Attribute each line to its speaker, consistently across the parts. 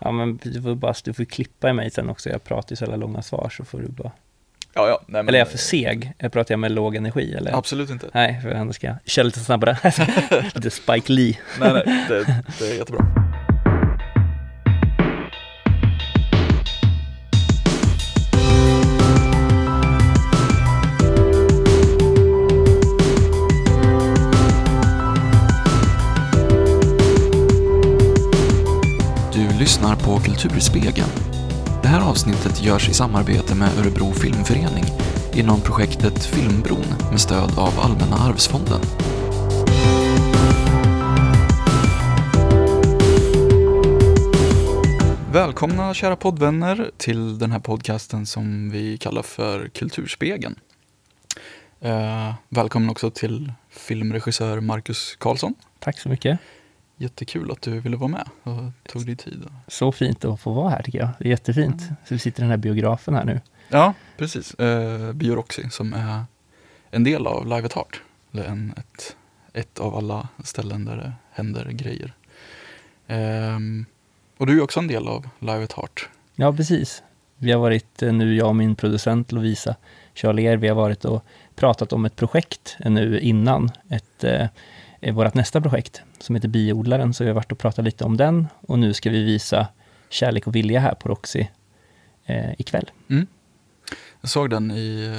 Speaker 1: Ja, men du får, bara, du får klippa i mig sen också. Jag pratar ju så jävla långa svar så får du bara...
Speaker 2: Ja, ja. Nej, men,
Speaker 1: Eller är jag för seg? Jag pratar jag med låg energi eller?
Speaker 2: Absolut inte.
Speaker 1: Nej, för annars ska jag köra lite snabbare. lite Spike Lee.
Speaker 2: Nej, nej, det, det är jättebra.
Speaker 3: På Kulturspegeln. Det här avsnittet görs i samarbete med Örebro Filmförening inom projektet Filmbron med stöd av Allmänna arvsfonden.
Speaker 2: Välkomna kära poddvänner till den här podcasten som vi kallar för Kulturspegeln. Eh, välkommen också till filmregissör Marcus Karlsson.
Speaker 1: Tack så mycket.
Speaker 2: Jättekul att du ville vara med och tog dig tid.
Speaker 1: Så fint att få vara här tycker jag. Det är jättefint. Så vi sitter i den här biografen här nu.
Speaker 2: Ja, precis. Eh, Bioroxy som är en del av Live at Heart. Eller en, ett, ett av alla ställen där det händer grejer. Ehm, och du är också en del av Live at Heart.
Speaker 1: Ja, precis. Vi har varit, eh, nu jag och min producent Lovisa Charlier, vi har varit och pratat om ett projekt nu innan, ett, eh, vårt nästa projekt som heter Biodlaren, så vi har varit och pratat lite om den och nu ska vi visa Kärlek och vilja här på Roxy eh, ikväll.
Speaker 2: Mm. Jag såg den i,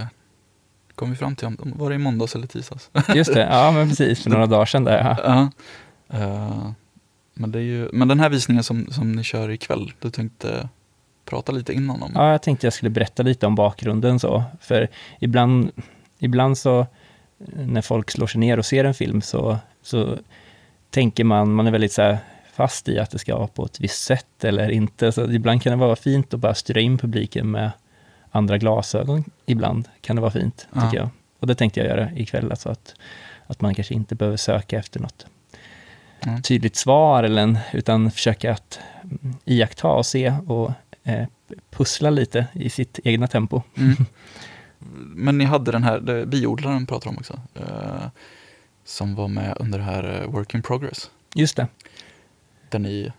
Speaker 2: kom vi fram till, om- var det i måndags eller tisdags?
Speaker 1: Just det, ja men precis, för några dagar sedan där. Ja.
Speaker 2: Ja. Eh, men, det är ju, men den här visningen som, som ni kör ikväll, du tänkte prata lite innan om?
Speaker 1: Ja, jag tänkte jag skulle berätta lite om bakgrunden så, för ibland, ibland så eh, när folk slår sig ner och ser en film så, så tänker man, man är väldigt så fast i att det ska vara på ett visst sätt eller inte. Så ibland kan det vara fint att bara styra in publiken med andra glasögon. Ibland kan det vara fint,
Speaker 2: Ja.
Speaker 1: tycker jag. Och det tänkte jag göra ikväll, alltså att, att man kanske inte behöver söka efter något
Speaker 2: Mm.
Speaker 1: tydligt svar, eller en, utan försöka att mm, iaktta och se och eh, pussla lite i sitt egna tempo.
Speaker 2: Mm. Men ni hade den här, det, biodlaren pratar om också, eh, som var med under det här eh, Work in Progress.
Speaker 1: Just det,
Speaker 2: Där ni,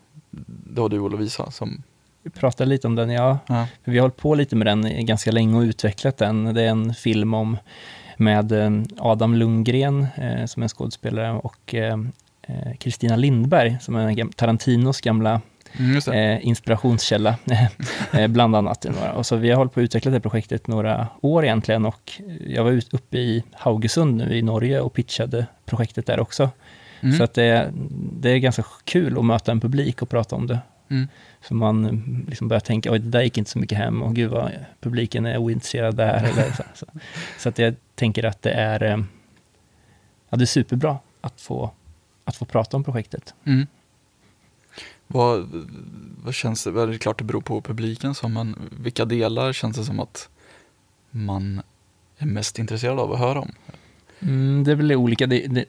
Speaker 2: det var du och Lovisa som,
Speaker 1: vi pratade lite om den, ja.
Speaker 2: ja,
Speaker 1: vi har hållit på lite med den ganska länge och utvecklat den. Det är en film om med eh, Adam Lundgren eh, som är skådespelare och eh, eh, Kristina Lindberg som är Tarantinos gamla
Speaker 2: mm,
Speaker 1: eh, inspirationskälla, eh, bland annat. Och så vi har hållit på att utveckla det projektet några år egentligen och jag var uppe i Haugesund nu i Norge och pitchade projektet där också.
Speaker 2: Mm.
Speaker 1: Så att det, det är ganska kul att möta en publik och prata om det.
Speaker 2: Mm.
Speaker 1: För man liksom börjar tänka, oj det där gick inte så mycket hem och gud vad publiken är ointresserad där. Eller så så, så att jag tänker att det är, eh, ja, det är superbra att få, att få prata om projektet.
Speaker 2: Mm. Vad, vad känns det, det är klart det beror på publiken, så, men vilka delar känns det som att man är mest intresserad av att höra om?
Speaker 1: Mm, det är väl olika. Det, det,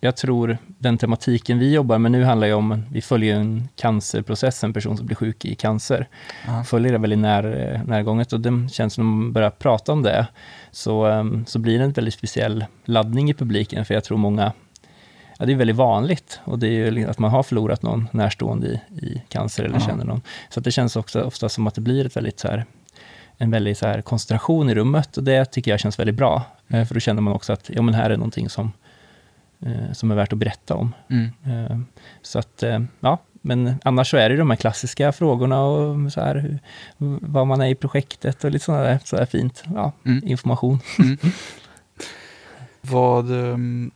Speaker 1: jag tror den tematiken vi jobbar med nu handlar ju om, vi följer en cancerprocess, en person som blir sjuk i cancer.
Speaker 2: Ja.
Speaker 1: Följer det väldigt när, närgånget och det känns som när man börjar prata om det så, ehm, så blir det en väldigt speciell laddning i publiken för jag tror många Ja, det är väldigt vanligt och det är ju att man har förlorat någon närstående i, i cancer eller
Speaker 2: Ja.
Speaker 1: känner någon. Så att det känns också ofta som att det blir ett väldigt så här, en väldigt så här koncentration i rummet och det tycker jag känns väldigt bra. Eh, För då känner man också att ja, men här är någonting som, eh, som är värt att berätta om.
Speaker 2: Mm.
Speaker 1: Eh, Så att, ja, men annars så är det de här klassiska frågorna och så här, hur, vad man är i projektet och lite sådana där, så här fint, ja,
Speaker 2: Mm.
Speaker 1: information.
Speaker 2: Vad, ehm,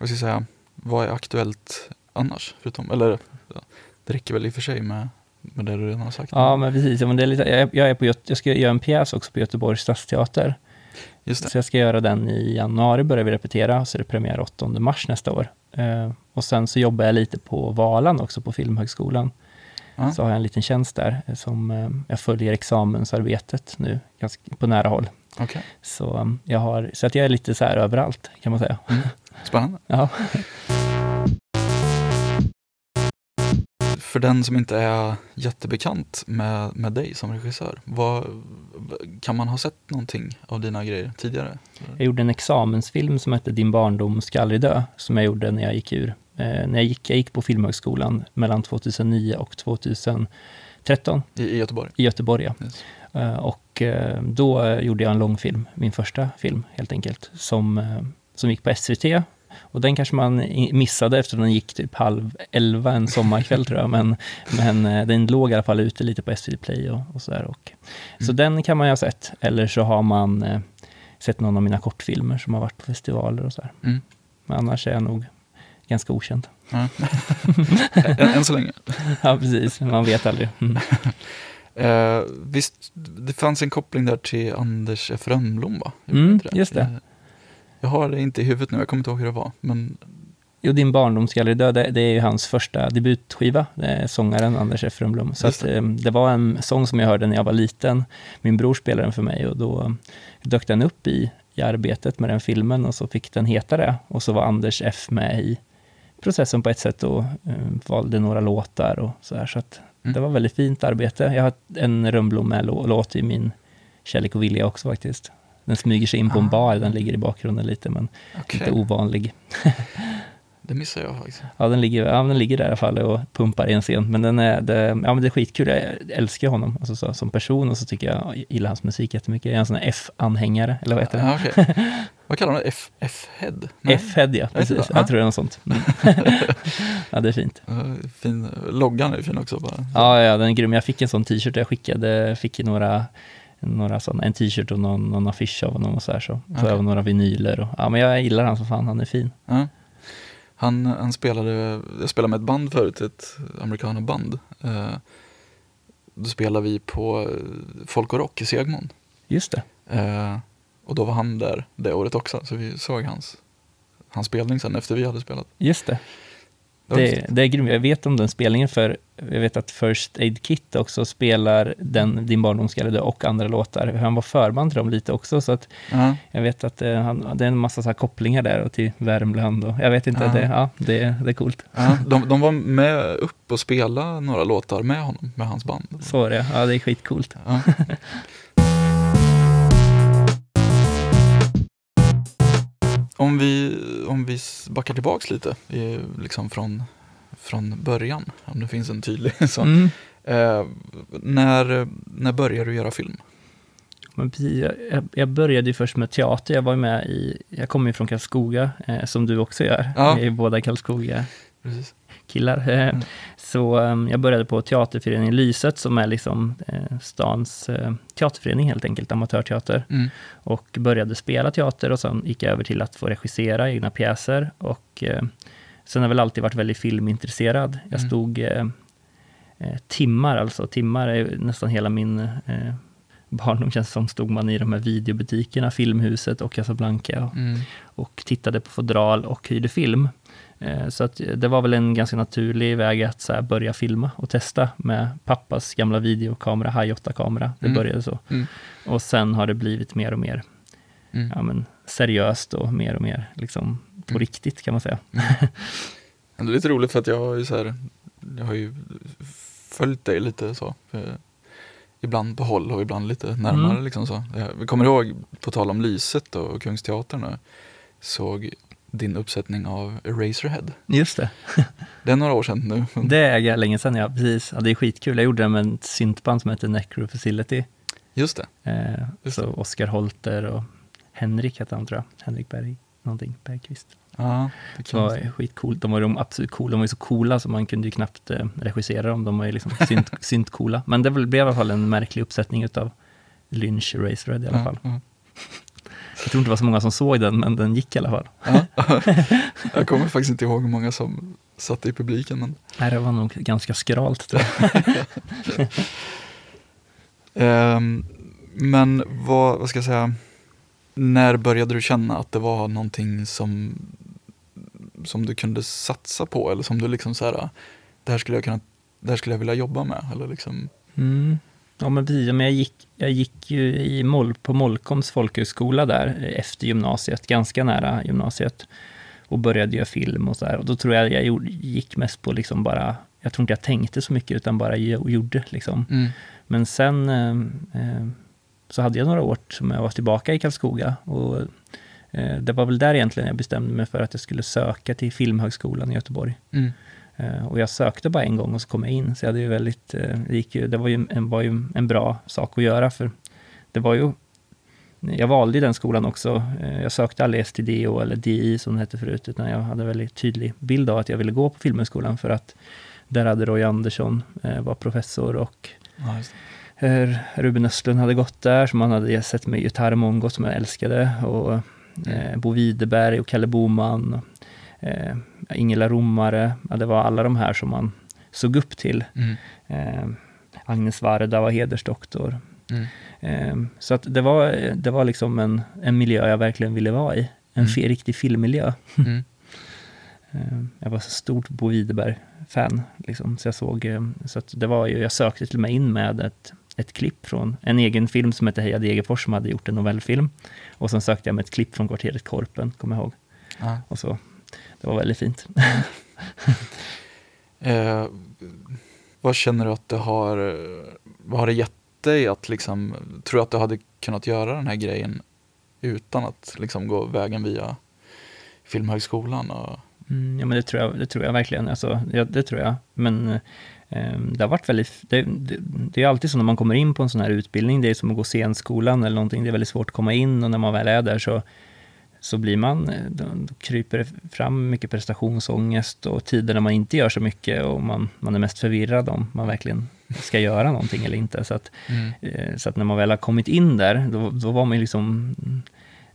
Speaker 2: vad ska jag säga, vad är aktuellt annars? Förutom, eller ja, det räcker väl i och för sig med, med det du redan har sagt.
Speaker 1: Ja, men precis. Men det är lite, jag, jag, är på, jag ska göra en pjäs också på Göteborgs stadsteater.
Speaker 2: Just det.
Speaker 1: Så jag ska göra den i januari, börjar vi repetera, så är det premiär 8 mars nästa år. Eh, och sen så jobbar jag lite på Valan också, på Filmhögskolan.
Speaker 2: Ja.
Speaker 1: Så har jag en liten tjänst där, eh, som eh, jag följer examensarbetet nu, ganska, på nära håll.
Speaker 2: Okej,
Speaker 1: Så, um, jag har, så att jag är lite så här överallt, kan man säga.
Speaker 2: Spännande.
Speaker 1: Ja.
Speaker 2: För den som inte är jättebekant med, med dig som regissör, vad, kan man ha sett någonting av dina grejer tidigare?
Speaker 1: Jag gjorde en examensfilm som hette Din barndom ska aldrig dö, som jag gjorde när jag gick ur eh, när jag gick, jag gick på Filmhögskolan mellan 2009 och 2013
Speaker 2: I, i Göteborg.
Speaker 1: i Göteborg. Ja.
Speaker 2: Yes.
Speaker 1: Eh, och eh, då gjorde jag en långfilm, min första film helt enkelt, som, eh, som gick på SVT. Och den kanske man missade eftersom den gick typ halv elva en sommarkväll tror jag. Men, men eh, den låg i alla fall ute lite på SVT Play och, och sådär. Och, Så
Speaker 2: Mm.
Speaker 1: den kan man ju ha sett. Eller så har man eh, sett någon av mina kortfilmer som har varit på festivaler och sådär.
Speaker 2: Mm.
Speaker 1: Men annars är jag nog ganska okänd.
Speaker 2: Ja. än, så länge.
Speaker 1: ja, precis. Man vet aldrig. Mm.
Speaker 2: Eh, visst, det fanns en koppling där till Anders F. Rönnblom va?
Speaker 1: Mm, just det.
Speaker 2: Jag har det inte i huvudet nu, jag kommer inte ihåg hur det var. Men
Speaker 1: Jo, Din barndom ska aldrig dö, det, det är ju hans första debutskiva, sångaren Anders F. Rönnblom. Så att, eh, det var en sång som jag hörde när jag var liten. Min bror spelade den för mig och då dök den upp i, i arbetet med den filmen och så fick den heta det. Och så var Anders F. med i processen på ett sätt och eh, valde några låtar och så här. Så att
Speaker 2: Mm.
Speaker 1: det var väldigt fint arbete. Jag har en Rönnblom med lå- låt i min Kärlek och vilja också faktiskt. Den smyger sig in på en
Speaker 2: Ah.
Speaker 1: bar, den ligger i bakgrunden lite, men
Speaker 2: okej,
Speaker 1: inte ovanlig.
Speaker 2: det missar jag faktiskt.
Speaker 1: Ja, den ligger, ja, den ligger där i alla fall och pumpar i en scen. Men, den är, det, ja, men det är skitkul. Jag älskar honom alltså, så, som person och så tycker jag, jag gillar hans musik jättemycket. Jag är en sån här F-anhängare, eller vad heter det?
Speaker 2: Ja, okej. Vad kallar man det? F-head?
Speaker 1: F-head, ja.
Speaker 2: Jag
Speaker 1: Precis.
Speaker 2: inte.
Speaker 1: Jag tror det är något sånt. Ja, det är fint.
Speaker 2: Fin, loggan är fin också bara.
Speaker 1: Ja, ja, den är grym. Jag fick en sån t-shirt jag skickade, fick några, några såna, en t-shirt och någon, någon affisch av honom och så här. Så, så
Speaker 2: Okej.
Speaker 1: och några vinyler. Och, ja, men jag gillar han som fan, han är fin.
Speaker 2: Ja. Han, han spelade, jag spelade med ett band förut, ett amerikanaband. Eh, då spelade vi på eh, Folk och Rock i Segmon.
Speaker 1: Just det.
Speaker 2: Eh, och då var han där det året också, så vi såg hans, hans spelning sen efter vi hade spelat.
Speaker 1: Just det.
Speaker 2: Det
Speaker 1: Det, är grymt. Jag vet om den spelningen för jag vet att First Aid Kit också spelar den Din barndom ska dö och andra låtar. Han var förband till dem lite också så att
Speaker 2: Ja.
Speaker 1: jag vet att eh, han, det är en massa så kopplingar där och till Värmland och jag vet inte,
Speaker 2: Ja.
Speaker 1: det, ja, det, det är coolt.
Speaker 2: Ja, de, de var med upp och spelade några låtar med honom, med hans band.
Speaker 1: Så är det, ja det är skitcoolt.
Speaker 2: Om vi, om vi backar tillbaks lite, i, liksom från, från början, om det finns en tydlig sån.
Speaker 1: Mm.
Speaker 2: Eh, när, när började du göra film?
Speaker 1: Jag- jag, började ju först med teater, jag var med i, jag kommer ju från Karlskoga, eh, som du också gör.
Speaker 2: Ja.
Speaker 1: Vi är båda Karlskoga
Speaker 2: Precis.
Speaker 1: Killar. Eh,
Speaker 2: Mm.
Speaker 1: Så eh, jag började på teaterföreningen Lyset som är liksom eh, stans eh, teaterförening helt enkelt, amatörteater.
Speaker 2: Mm.
Speaker 1: Och började spela teater och sen gick jag över till att få regissera egna pjäser. Och sen har jag väl alltid varit väldigt filmintresserad. Jag
Speaker 2: Mm.
Speaker 1: stod timmar, alltså timmar är nästan hela min barndom känns som, stod man i de här videobutikerna, Filmhuset och Casablanca. Och,
Speaker 2: Mm.
Speaker 1: och tittade på fodral och hyrde film. Eh, Så att det var väl en ganska naturlig väg att så börja filma och testa med pappas gamla videokamera, High 8-kamera. Det
Speaker 2: Mm.
Speaker 1: började så.
Speaker 2: Mm.
Speaker 1: Och sen har det blivit mer och mer
Speaker 2: Mm.
Speaker 1: ja, men, seriöst och mer och mer liksom, på
Speaker 2: Mm.
Speaker 1: riktigt kan man säga.
Speaker 2: Det är lite roligt för att jag har ju så här, jag har ju följt dig lite så. eh, Ibland på håll och ibland lite närmare
Speaker 1: Mm.
Speaker 2: liksom så. Jag vi kommer ihåg, på tal om Lyset och Kungsteatern, såg din uppsättning av Eraserhead.
Speaker 1: Just det.
Speaker 2: Det är några år sedan nu.
Speaker 1: Det är länge sedan, ja. Precis. Ja, det är skitkul. Jag gjorde det med ett syntband som heter Necro Facility.
Speaker 2: Just det.
Speaker 1: Eh,
Speaker 2: Just
Speaker 1: så Oskar Holter och Henrik hette han tror jag. Henrik Berg, någonting, Bergqvist.
Speaker 2: Ja, det
Speaker 1: Så var det skitcoolt. De var de absolut coola. De var ju så coola så man kunde ju knappt eh, regissera dem. De var ju liksom synt, synt coola. Men det blev i alla fall en märklig uppsättning utav Lynch Eraserhead i alla fall.
Speaker 2: Ja,
Speaker 1: Jag tror inte det var så många som såg den, men den gick i alla fall.
Speaker 2: ja. Jag kommer faktiskt inte ihåg hur många som satt i publiken. Men,
Speaker 1: Nej, det var nog ganska skralt tror jag.
Speaker 2: Ehm, men vad, vad ska jag säga, när började du känna att det var någonting som, som du kunde satsa på eller som du liksom så här, det här skulle jag kunna, det här skulle jag vilja jobba med eller liksom,
Speaker 1: Mm. Ja, men precis. Men jag gick, jag gick ju i Moll, på Molkoms folkhögskola där eh, efter gymnasiet, ganska nära gymnasiet. Och började göra film och så här. Och då tror jag jag gjorde, gick mest på liksom bara, jag tror inte jag tänkte så mycket utan bara gjorde liksom. Men sen eh, eh, så hade jag några år som jag var tillbaka i Karlskoga och eh, det var väl där egentligen jag bestämde mig för att jag skulle söka till Filmhögskolan i Göteborg.
Speaker 2: Mm.
Speaker 1: Eh, och jag sökte bara en gång och så kom jag in. Så jag hade ju väldigt, eh, det, gick ju, det var, ju en, var ju en bra sak att göra, för det var ju jag valde den skolan också. Eh, jag sökte aldrig STDO eller DI som det hette förut, utan jag hade en väldigt tydlig bild av att jag ville gå på Filmhögskolan för att där hade Roy Andersson var professor och eh, Ruben Östlund hade gått där, som han hade sett med Gitarr Mongo som jag älskade. Och Bo Widerberg och Kalle Boman. Eh, Ingela Romare. Ja, det var alla de här som man såg upp till.
Speaker 2: Mm.
Speaker 1: Eh, Agnes Varda var hedersdoktor.
Speaker 2: Mm.
Speaker 1: Eh, så att det var, det var liksom en, en miljö jag verkligen ville vara i. En
Speaker 2: Mm.
Speaker 1: riktig filmmiljö.
Speaker 2: Mm.
Speaker 1: Eh, Jag var så stort Bo Widerberg-fan. Liksom. Så jag såg, eh, så att det var ju, jag sökte till och med in med ett, ett klipp från en egen film som heter Heja Degerfors som hade gjort en novellfilm. Och sen sökte jag med ett klipp från kvarteret Korpen, kommer jag ihåg.
Speaker 2: Ja.
Speaker 1: Och så, det var väldigt fint.
Speaker 2: Eh, vad känner du att det har, vad har det gett dig att liksom, tror du att du hade kunnat göra den här grejen utan att liksom gå vägen via Filmhögskolan? Och,
Speaker 1: Mm, ja, men det tror jag, det tror jag verkligen. Alltså, ja, det tror jag. Men eh, det har varit väldigt... Det, det, det är alltid så när man kommer in på en sån här utbildning, det är som att gå scenskolan eller någonting. Det är väldigt svårt att komma in och när man väl är där så, så blir man... eh, Då, kryper det fram mycket prestationsångest och tider när man inte gör så mycket och man, man är mest förvirrad om man verkligen ska göra någonting eller inte. Så att, Eh, Så att när man väl har kommit in där, då, då var man liksom...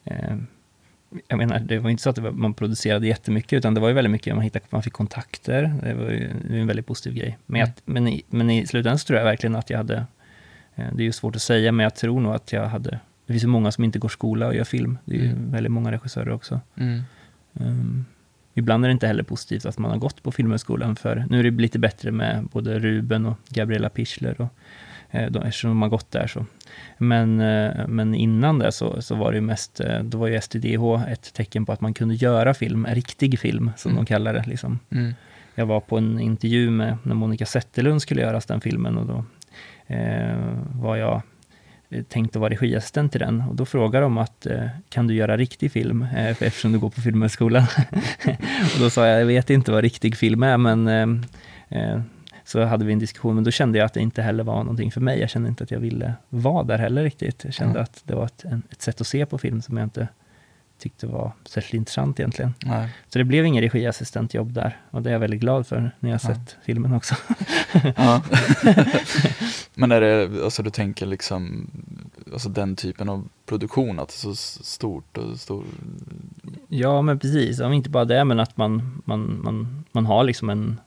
Speaker 1: Eh, jag menar, det var inte så att var, man producerade jättemycket, utan det var ju väldigt mycket, man, hittade, man fick kontakter. Det var ju en väldigt positiv grej. Men, jag, men, i, men i slutändan så tror jag verkligen att jag hade... Eh, det är ju svårt att säga, men jag tror nog att jag hade... Det finns ju många som inte går skola och gör film. Det är ju
Speaker 2: Mm.
Speaker 1: väldigt många regissörer också.
Speaker 2: Mm.
Speaker 1: Um, ibland är det inte heller positivt att man har gått på Filmhögskolan, för nu är det lite bättre med både Ruben och Gabriella Pichler, och, eh, de, eftersom de har gått där. Så. Men, eh, men innan det så, så var det ju mest, eh, då var ju STDH ett tecken på att man kunde göra film, riktig film, som
Speaker 2: Mm.
Speaker 1: de kallar det. Liksom.
Speaker 2: Mm.
Speaker 1: Jag var på en intervju med när Monica Zetterlund skulle göras den filmen och då eh, var jag tänkt att vara regiassistent till den och då frågade de att eh, kan du göra riktig film eh, eftersom du går på Filmhögskolan? och då sa jag, jag vet inte vad riktig film är men eh, så hade vi en diskussion, men då kände jag att det inte heller var någonting för mig. Jag kände inte att jag ville vara där heller riktigt. Jag kände
Speaker 2: Mm.
Speaker 1: att det var ett, ett sätt att se på film som jag inte tyckte var särskilt intressant egentligen.
Speaker 2: Nej.
Speaker 1: Så det blev ingen regiassistentjobb där och det är jag väldigt glad för när jag har
Speaker 2: Ja.
Speaker 1: sett filmen också.
Speaker 2: Ja. Men är det, alltså du tänker liksom, alltså den typen av produktion, att det är så stort och stor,
Speaker 1: Ja, men precis. Om inte bara det, men att man, man, man, man har liksom en,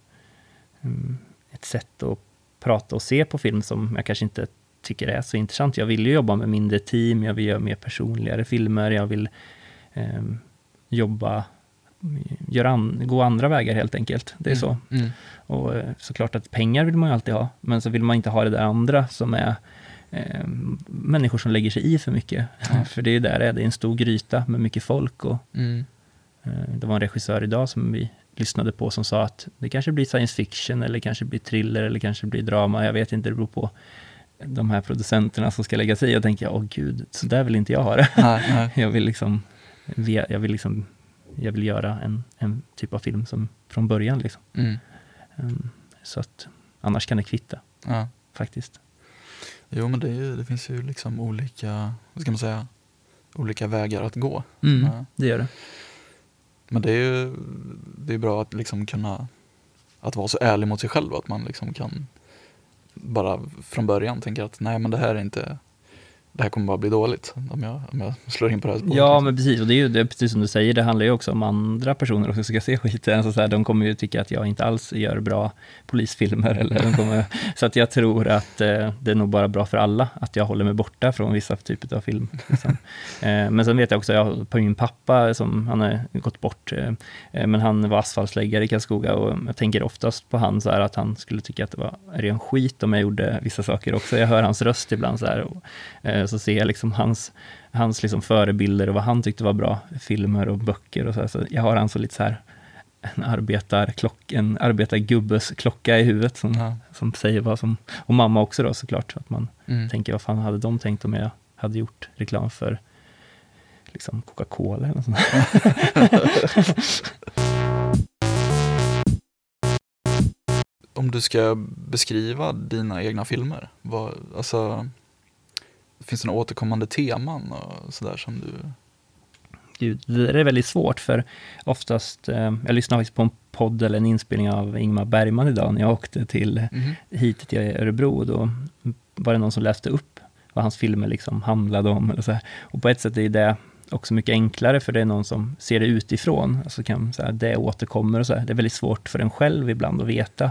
Speaker 1: mm, ett sätt att prata och se på film som jag kanske inte tycker är så intressant. Jag vill ju jobba med mindre team, jag vill göra mer personligare filmer, jag vill jobba, göra an, gå andra vägar helt enkelt. Det är så.
Speaker 2: Mm.
Speaker 1: Och eh, såklart att pengar vill man ju alltid ha, men så vill man inte ha det där andra som är eh, människor som lägger sig i för mycket.
Speaker 2: Ja.
Speaker 1: för det är ju där det är, det är en stor gryta med mycket folk och
Speaker 2: Mm.
Speaker 1: eh, det var en regissör idag som vi lyssnade på som sa att det kanske blir science fiction eller kanske blir thriller eller kanske blir drama, jag vet inte, det beror på de här producenterna som ska lägga sig i och tänker jag, åh gud, så där vill inte jag ha det.
Speaker 2: Nej, nej.
Speaker 1: jag vill liksom, jag vill liksom, jag vill göra en, en typ av film som från början liksom.
Speaker 2: Mm.
Speaker 1: Um, så att annars kan det kvitta
Speaker 2: Ja.
Speaker 1: faktiskt.
Speaker 2: Jo men det, är ju, det finns ju liksom olika, vad ska man säga, olika vägar att gå.
Speaker 1: Mm,
Speaker 2: Ja.
Speaker 1: Det gör det.
Speaker 2: Men det är ju det är bra att liksom kunna, att vara så ärlig mot sig själv att man liksom kan bara från början tänka att nej men det här är inte, det här kommer bara bli dåligt om jag, om jag slår in på det här spåret.
Speaker 1: Ja,
Speaker 2: liksom.
Speaker 1: men precis. Och det är ju det, precis som du säger, det handlar ju också om andra personer som ska se skiten. Alltså så här, de kommer ju tycka att jag inte alls gör bra polisfilmer. Eller de kommer, så att jag tror att eh, det är nog bara bra för alla att jag håller mig borta från vissa typer av film. Liksom. Eh, men sen vet jag också, jag på min pappa, som han har gått bort, eh, eh, men han var asfaltsläggare i Karlskoga och jag tänker oftast på han så här att han skulle tycka att det var ren skit om jag gjorde vissa saker också. Jag hör hans röst ibland så här och eh, så ser jag liksom hans hans liksom förebilder och vad han tyckte var bra filmer och böcker och så, här. så jag har alltså lite så här en arbetarklock, en arbetargubbes klocka i huvudet som,
Speaker 2: Ja.
Speaker 1: som säger vad som, och mamma också då såklart, att man
Speaker 2: Mm.
Speaker 1: tänker vad fan hade de tänkt om jag hade gjort reklam för liksom Coca-Cola eller något sånt.
Speaker 2: Om du ska beskriva dina egna filmer, vad, alltså, finns det några återkommande teman och sådär som du...
Speaker 1: Gud, det är väldigt svårt för oftast, eh, jag lyssnade faktiskt på en podd eller en inspelning av Ingmar Bergman idag när jag åkte till
Speaker 2: Mhm.
Speaker 1: hit till Örebro. Då var det någon som läste upp vad hans filmer liksom handlade om. Eller så här. Och på ett sätt är det också mycket enklare för det är någon som ser det utifrån. Alltså kan, så här, det återkommer och så här. Det är väldigt svårt för en själv ibland att veta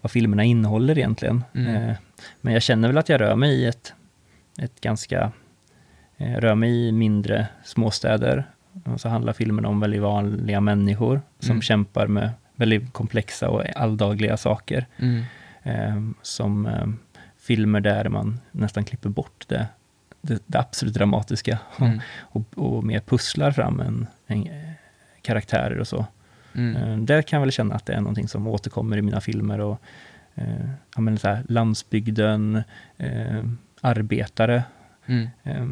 Speaker 1: vad filmerna innehåller egentligen.
Speaker 2: Mm.
Speaker 1: Eh, men jag känner väl att jag rör mig i ett, ett ganska, eh, rör mig i mindre småstäder. Och så handlar filmerna om väldigt vanliga människor som
Speaker 2: Mm.
Speaker 1: kämpar med väldigt komplexa och alldagliga saker.
Speaker 2: Mm.
Speaker 1: Eh, som eh, filmer där man nästan klipper bort det, det, det absolut dramatiska
Speaker 2: Mm.
Speaker 1: och, och mer pusslar fram en, en eh, karaktärer och så.
Speaker 2: Mm.
Speaker 1: Eh, där kan jag väl känna att det är någonting som återkommer i mina filmer. Och, eh, ja, men så här, landsbygden, eh, arbetare,
Speaker 2: Mm.
Speaker 1: eh,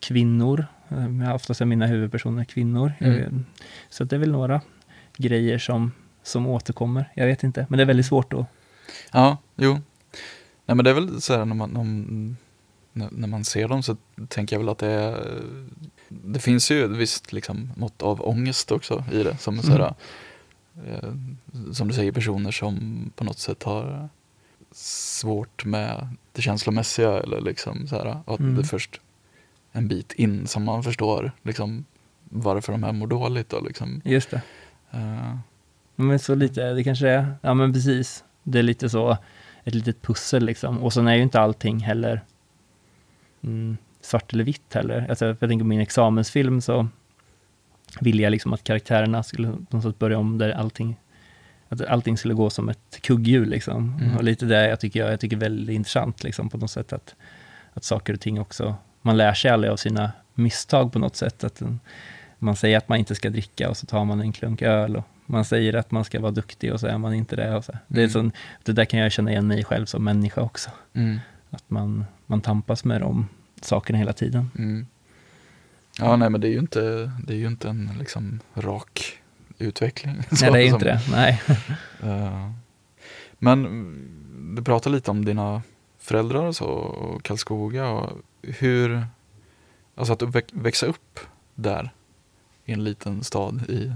Speaker 1: kvinnor. Eh, oftast är mina huvudpersoner kvinnor.
Speaker 2: Mm.
Speaker 1: Så det är väl några grejer som, som återkommer. Jag vet inte, men det är väldigt svårt att
Speaker 2: Ja, jo. Nej men det är väl så här när man, om, när, man ser dem så tänker jag väl att det är Det finns ju ett visst liksom, mått av ångest också i det. Som, så här, eh, som du säger, personer som på något sätt har svårt med det känslomässiga eller liksom så här, att
Speaker 1: Mm.
Speaker 2: det är först en bit in som man förstår liksom, varför de här mår dåligt. Och, liksom,
Speaker 1: Just det.
Speaker 2: eh,
Speaker 1: Men så lite, det kanske är, ja men precis. Det är lite så, ett litet pussel liksom. Och sen är ju inte allting heller mm, svart eller vitt heller. Alltså, jag tänker på min examensfilm så ville jag liksom att karaktärerna skulle på något sätt börja om där allting, att allting skulle gå som ett kugghjul liksom.
Speaker 2: Mm.
Speaker 1: Och lite det jag tycker jag, jag tycker är väldigt intressant liksom på något sätt att, att saker och ting också, man lär sig aldrig av sina misstag på något sätt. Att en, man säger att man inte ska dricka och så tar man en klunk öl och man säger att man ska vara duktig och så är man inte det. Och så. Det, är
Speaker 2: Mm.
Speaker 1: sån, det där kan jag känna igen mig själv som människa också.
Speaker 2: mm.
Speaker 1: Att man, man tampas med de sakerna hela tiden.
Speaker 2: Mm. Ja, nej men det är ju inte, det är ju inte en liksom rak utveckling.
Speaker 1: Nej, det är inte det. Nej.
Speaker 2: Eh, men du pratar lite om dina föräldrar och så, och Karlskoga och hur, alltså att väx- växa upp där i en liten stad i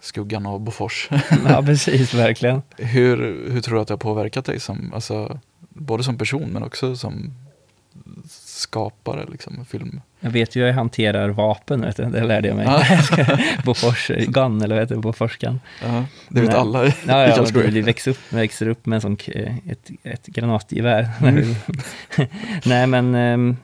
Speaker 2: skuggan av Bofors.
Speaker 1: ja, precis, verkligen.
Speaker 2: hur, hur tror du att det har påverkat dig som, alltså, både som person men också som skapare, liksom, film?
Speaker 1: Jag vet ju hur jag hanterar vapen, vet du. det lärde jag mig. Bofors Gun, eller vad heter det? Bofors Gun.
Speaker 2: Ja, det vet
Speaker 1: Nej.
Speaker 2: alla i,
Speaker 1: Ja, ja men vi växer upp, vi växer upp med en sån, ett, ett granatgevär.
Speaker 2: Mm.
Speaker 1: nej, men, ehm,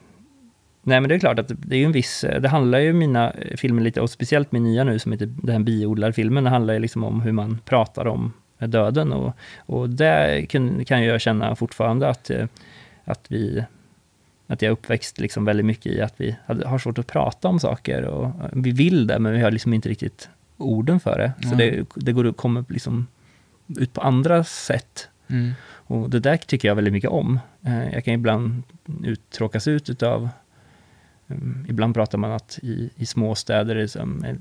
Speaker 1: nej, men det är klart att det är en viss, det handlar ju mina filmer lite, och speciellt min nya nu som heter den biodlarfilmen, det handlar ju liksom om hur man pratar om döden och, och det kan, kan jag känna fortfarande att, eh, att vi att jag är uppväxt liksom väldigt mycket i att vi har svårt att prata om saker och vi vill det, men vi har liksom inte riktigt orden för det. Så
Speaker 2: Nej.
Speaker 1: det, det går, kommer liksom ut på andra sätt.
Speaker 2: Mm.
Speaker 1: Och det där tycker jag väldigt mycket om. Eh, Jag kan ibland uttråkas ut utav um, Ibland pratar man att i, i små städer är eh,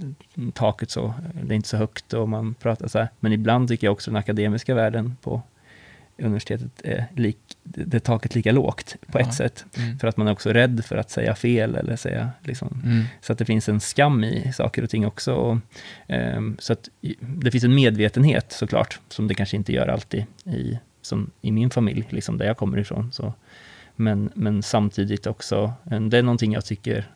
Speaker 1: taket så, det är inte så högt och man pratar så här. Men ibland tycker jag också den akademiska världen på universitetet är lik, det taket lika lågt på
Speaker 2: Ja.
Speaker 1: ett sätt.
Speaker 2: Mm.
Speaker 1: För att man är också rädd för att säga fel eller säga liksom,
Speaker 2: Mm.
Speaker 1: så att det finns en skam i saker och ting också. Och, ehm, så att det finns en medvetenhet såklart, som det kanske inte gör alltid i, som i min familj, liksom där jag kommer ifrån. Så. Men, men samtidigt också, en- det är någonting jag tycker,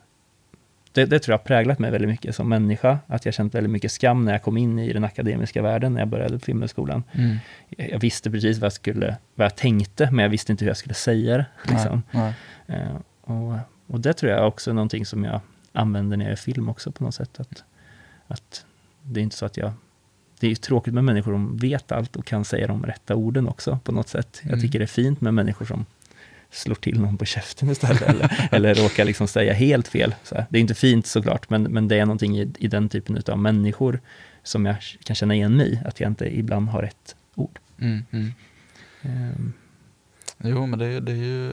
Speaker 1: det, det tror jag har präglat mig väldigt mycket som människa, att jag känt väldigt mycket skam när jag kom in i den akademiska världen, när jag började på Filmhögskolan.
Speaker 2: Mm.
Speaker 1: Jag visste precis vad jag, skulle, vad jag tänkte, men jag visste inte hur jag skulle säga det. Liksom.
Speaker 2: Nej,
Speaker 1: Eh, och, och det tror jag också är någonting som jag använder när jag gör film också på något sätt. Att, att det är inte så att jag... Det är tråkigt med människor som vet allt och kan säga de rätta orden också på något sätt. Jag
Speaker 2: Mm.
Speaker 1: tycker det är fint med människor som slår till någon på käften istället eller, eller råkar liksom säga helt fel. Så. Det är inte fint såklart, men, men det är någonting i, i den typen av människor som jag kan känna igen mig i, att jag inte ibland har rätt ord.
Speaker 2: Mm. Mm.
Speaker 1: Ehm,
Speaker 2: Jo, men det, det är ju,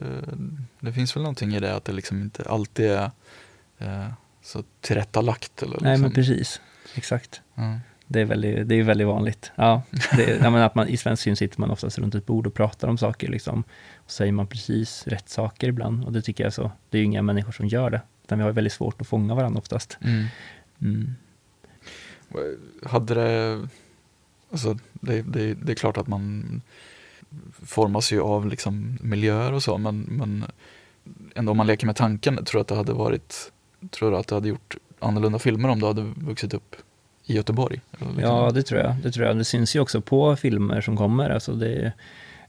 Speaker 2: det finns väl någonting i det att det liksom inte alltid är, eh, så tillrättalagt. Eller
Speaker 1: Nej,
Speaker 2: liksom.
Speaker 1: men precis. Exakt.
Speaker 2: Ja.
Speaker 1: Det är väldigt, det är väldigt vanligt. Ja, det, menar att man, I svensk film sitter man oftast runt ett bord och pratar om saker. Liksom, och säger man precis rätt saker ibland. Och det tycker jag så. Det är ju inga människor som gör det. Utan vi har väldigt svårt att fånga varandra oftast.
Speaker 2: Mm.
Speaker 1: Mm.
Speaker 2: Hade det, alltså det, det, det är klart att man formas ju av liksom miljöer och så, men, men ändå om man leker med tanken, tror du att det hade varit, tror du att det hade gjort annorlunda filmer om du hade vuxit upp i Göteborg? Eller liksom?
Speaker 1: Ja, det tror jag. Det tror jag. Det syns ju också på filmer som kommer. Alltså det,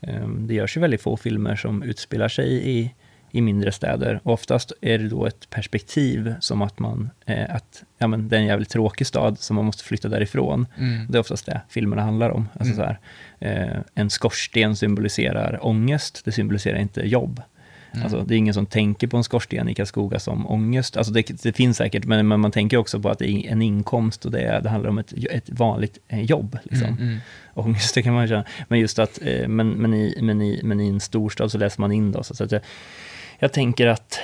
Speaker 1: ehm, det görs ju väldigt få filmer som utspelar sig i, i mindre städer. Och oftast är det då ett perspektiv som att man, eh, att ja, men det är en jävligt tråkig stad som man måste flytta därifrån.
Speaker 2: Mm.
Speaker 1: Det är oftast det filmerna handlar om. Alltså
Speaker 2: Mm.
Speaker 1: så här, eh, en skorsten symboliserar ångest, det symboliserar inte jobb.
Speaker 2: Mm.
Speaker 1: Alltså, det är ingen som tänker på en skorsten i Karlskoga som ångest. Alltså det, det finns säkert, men, men man tänker också på att det är en inkomst och det, det handlar om ett, ett vanligt eh, jobb. Liksom.
Speaker 2: Mm, mm.
Speaker 1: Ångest, det kan man känna. Men just att, eh, men, men, i, men, i, men i en storstad så läser man in det. Så att jag, jag tänker att,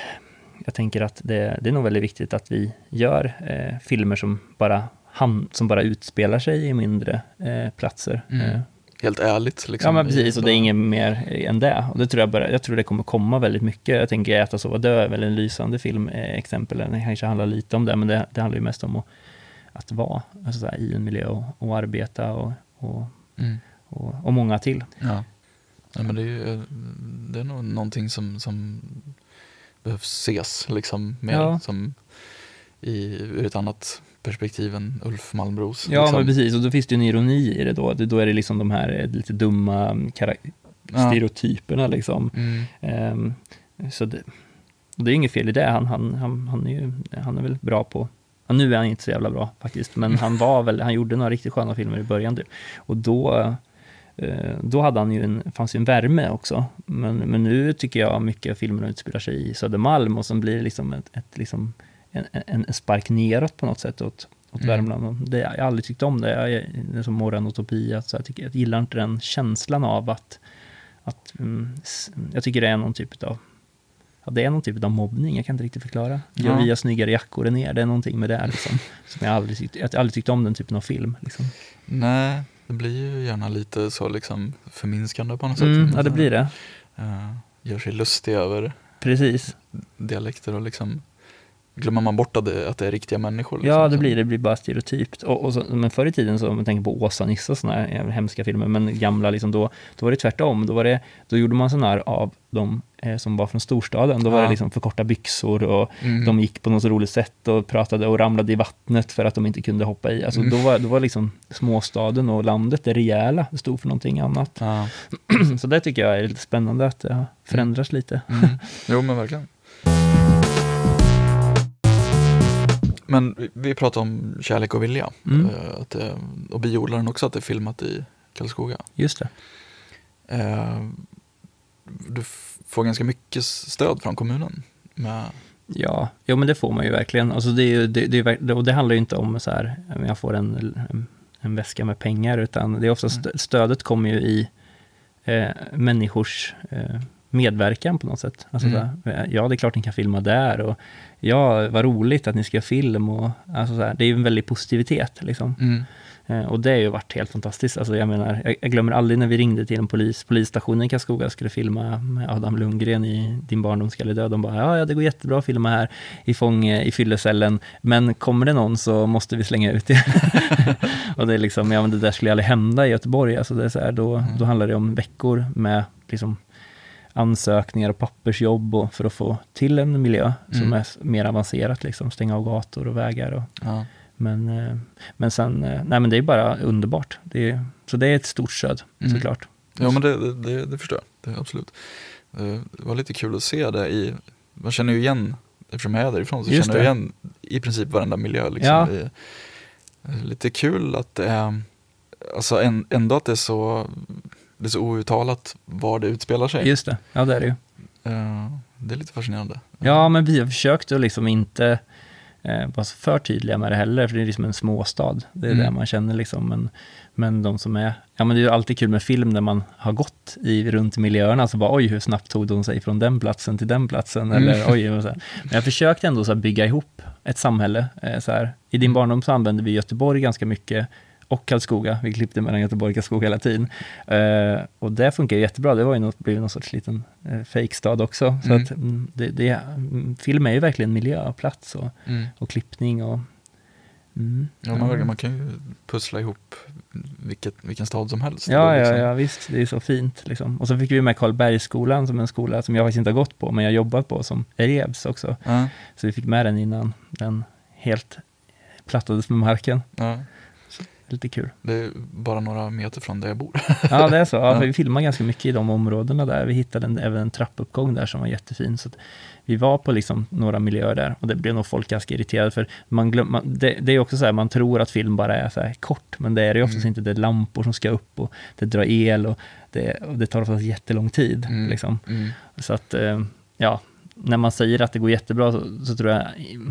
Speaker 1: jag tänker att det, det är nog väldigt viktigt att vi gör eh, filmer som bara, ham, som bara utspelar sig i mindre eh, platser.
Speaker 2: Mm.
Speaker 1: Eh,
Speaker 2: Helt ärligt. Liksom,
Speaker 1: Ja men precis, och det är inget mer än det. Och det tror jag, bara, jag tror det kommer komma väldigt mycket. Jag tänker Äta, sova, dö är väl en lysande film, eh, exempel. Den kanske handlar lite om det, men det, det handlar ju mest om att, att vara alltså så här, i en miljö och, och arbeta och, och,
Speaker 2: Mm.
Speaker 1: och, och många till.
Speaker 2: Ja. ja men det är, ju, eh, det är nog någonting som, som behövs ses liksom mer
Speaker 1: Ja.
Speaker 2: som i, ur ett annat perspektiv än Ulf Malmros.
Speaker 1: Ja,
Speaker 2: liksom.
Speaker 1: men precis. Och då finns det ju en ironi i det då. Det, då är det liksom de här eh, lite dumma
Speaker 2: Ja.
Speaker 1: stereotyperna liksom.
Speaker 2: Mm.
Speaker 1: Ehm, så det, det är inget fel i det. Han, han, han, han, är ju, han är väl bra på... Ja, nu är han inte så jävla bra faktiskt, men han var väl, han gjorde några riktigt sköna filmer i början. Typ. Och då, eh, då hade han ju en, fanns ju en värme också. Men, men nu tycker jag mycket av filmerna utspelar sig i Södermalm och sen blir det liksom, ett, ett, liksom en, en, spark neråt på något sätt åt, åt
Speaker 2: Mm.
Speaker 1: Värmland. Det, jag har aldrig tyckt om det. Jag, det är som morgonutopi. Alltså jag, tycker, jag gillar inte den känslan av att att, mm, jag tycker det är någon typ av Ja, det är någon typ av mobbning, jag kan inte riktigt förklara. Gör
Speaker 2: Ja.
Speaker 1: vi har snyggare jackor än er, det är någonting med det liksom. Som jag aldrig tyckt, jag har aldrig tyckt om den typen av film. Liksom.
Speaker 2: Nej, det blir ju gärna lite så liksom förminskande på något sätt.
Speaker 1: Mm, ja, det blir det.
Speaker 2: Eh, gör sig lustig över
Speaker 1: Precis.
Speaker 2: dialekter och liksom glömmer man bort att det, att det är riktiga människor. Liksom,
Speaker 1: Ja, det blir det. blir bara stereotypt. Och, och så, men förr i tiden, så, om man tänker på Åsa-Nisse och sådana här jävla hemska filmer, men gamla, liksom, då, då var det tvärtom. Då, var det, då gjorde man sådana här av de eh, som var från storstaden. Då var
Speaker 2: Ja.
Speaker 1: det liksom för korta byxor och
Speaker 2: Mm.
Speaker 1: de gick på något så roligt sätt och pratade och ramlade i vattnet för att de inte kunde hoppa i. Alltså,
Speaker 2: Mm.
Speaker 1: då, var, då var liksom småstaden och landet det rejäla, det stod för någonting annat.
Speaker 2: Ja.
Speaker 1: Så det tycker jag är lite spännande att det har förändrats lite.
Speaker 2: Mm. Jo men verkligen. Men vi, pratar om kärlek och vilja.
Speaker 1: Mm.
Speaker 2: Eh, att det, och biodlaren också att det är filmat i Karlskoga.
Speaker 1: Just det.
Speaker 2: Eh, du får ganska mycket stöd från kommunen. Med,
Speaker 1: Ja, jo, men det får man ju verkligen. Alltså det, är det, det, är och det handlar ju inte om så här, jag får en, en, en väska med pengar, utan det är oftast,
Speaker 2: Mm.
Speaker 1: stödet kommer ju i eh, människors eh, medverkan på något sätt. Alltså
Speaker 2: Mm.
Speaker 1: så här, ja, det är klart ni kan filma där och ja, vad roligt att ni ska göra film och alltså så här, det är ju en väldig positivitet liksom.
Speaker 2: mm.
Speaker 1: Eh, Och det har ju varit helt fantastiskt. Alltså jag menar, jag, glömmer aldrig när vi ringde till en polis, polisstationen i Karlskoga skulle filma med Adam Lundgren i Din barndom ska dö. De bara, ja, ja, det går jättebra att filma här i Fånge, i fyllecellen, men kommer det någon så måste vi slänga ut det. och det är liksom, ja men det där skulle aldrig hända i Göteborg. Alltså det är så här, då,
Speaker 2: Mm.
Speaker 1: då handlar det om veckor med liksom ansökningar och pappersjobb och för att få till en miljö som
Speaker 2: Mm.
Speaker 1: är s- mer avancerat, liksom stänga av gator och vägar och
Speaker 2: Ja.
Speaker 1: men, eh, men sen, eh, nej men det är bara underbart. Det är, så det är ett stort stöd,
Speaker 2: Mm.
Speaker 1: såklart.
Speaker 2: ja men det, det, det, förstår jag. Det, är absolut. Eh, Det var lite kul att se det i, man känner ju igen, eftersom jag är därifrån så
Speaker 1: Just
Speaker 2: känner jag igen i princip varenda miljö. Liksom,
Speaker 1: Ja.
Speaker 2: i, lite kul att det är, alltså en, ändå att det är så, det är så outtalat var det utspelar sig.
Speaker 1: Just det, ja det är det ju.
Speaker 2: Eh, det är lite fascinerande.
Speaker 1: Ja, men vi har försökt att liksom inte, eh, vara för tydliga med det heller, för det är liksom en småstad. Det är
Speaker 2: Mm.
Speaker 1: det man känner liksom. Men, men de som är, ja men det är ju alltid kul med film när man har gått i, runt miljöerna, så bara oj, hur snabbt tog de sig från den platsen till den platsen,
Speaker 2: Mm.
Speaker 1: eller oj, och så här. Men jag försökte ändå så bygga ihop ett samhälle. Eh, så här. I din barndom så använde vi Göteborg ganska mycket, och Karlskoga. Vi klippte mellan Göteborg och Karlskoga hela tiden. Eh, och det funkar jättebra. Det var ju något, blev någon sorts liten eh, fejkstad också. Så
Speaker 2: Mm.
Speaker 1: att, mm, det, det, mm, film är ju verkligen miljö och plats och,
Speaker 2: Mm.
Speaker 1: och klippning och... Mm,
Speaker 2: Ja, man, man kan ju pussla ihop vilket, vilken stad som helst.
Speaker 1: Ja,
Speaker 2: Då
Speaker 1: ja,
Speaker 2: liksom.
Speaker 1: ja, visst. Det är så fint. Liksom. Och så fick vi med Karlbergsskolan som en skola som jag faktiskt inte har gått på, men jag har jobbat på som elevs också. Så vi fick med den innan den helt plattades med marken. Lite kul.
Speaker 2: Det är bara några meter från där jag bor.
Speaker 1: Ja, det är så. Ja, Vi filmade ganska mycket i de områdena där. Vi hittade en, även en trappuppgång där som var jättefin. Så vi var på liksom några miljöer där och det blev nog folk ganska irriterade för man glöm, man, det, det är också så här, man tror att film bara är så här kort, men det är det ju oftast
Speaker 2: Mm.
Speaker 1: inte. Det är lampor som ska upp och det drar el och det, och det tar oftast jättelång tid.
Speaker 2: Mm.
Speaker 1: Liksom.
Speaker 2: Mm.
Speaker 1: Så att, eh, ja, när man säger att det går jättebra så, så tror jag,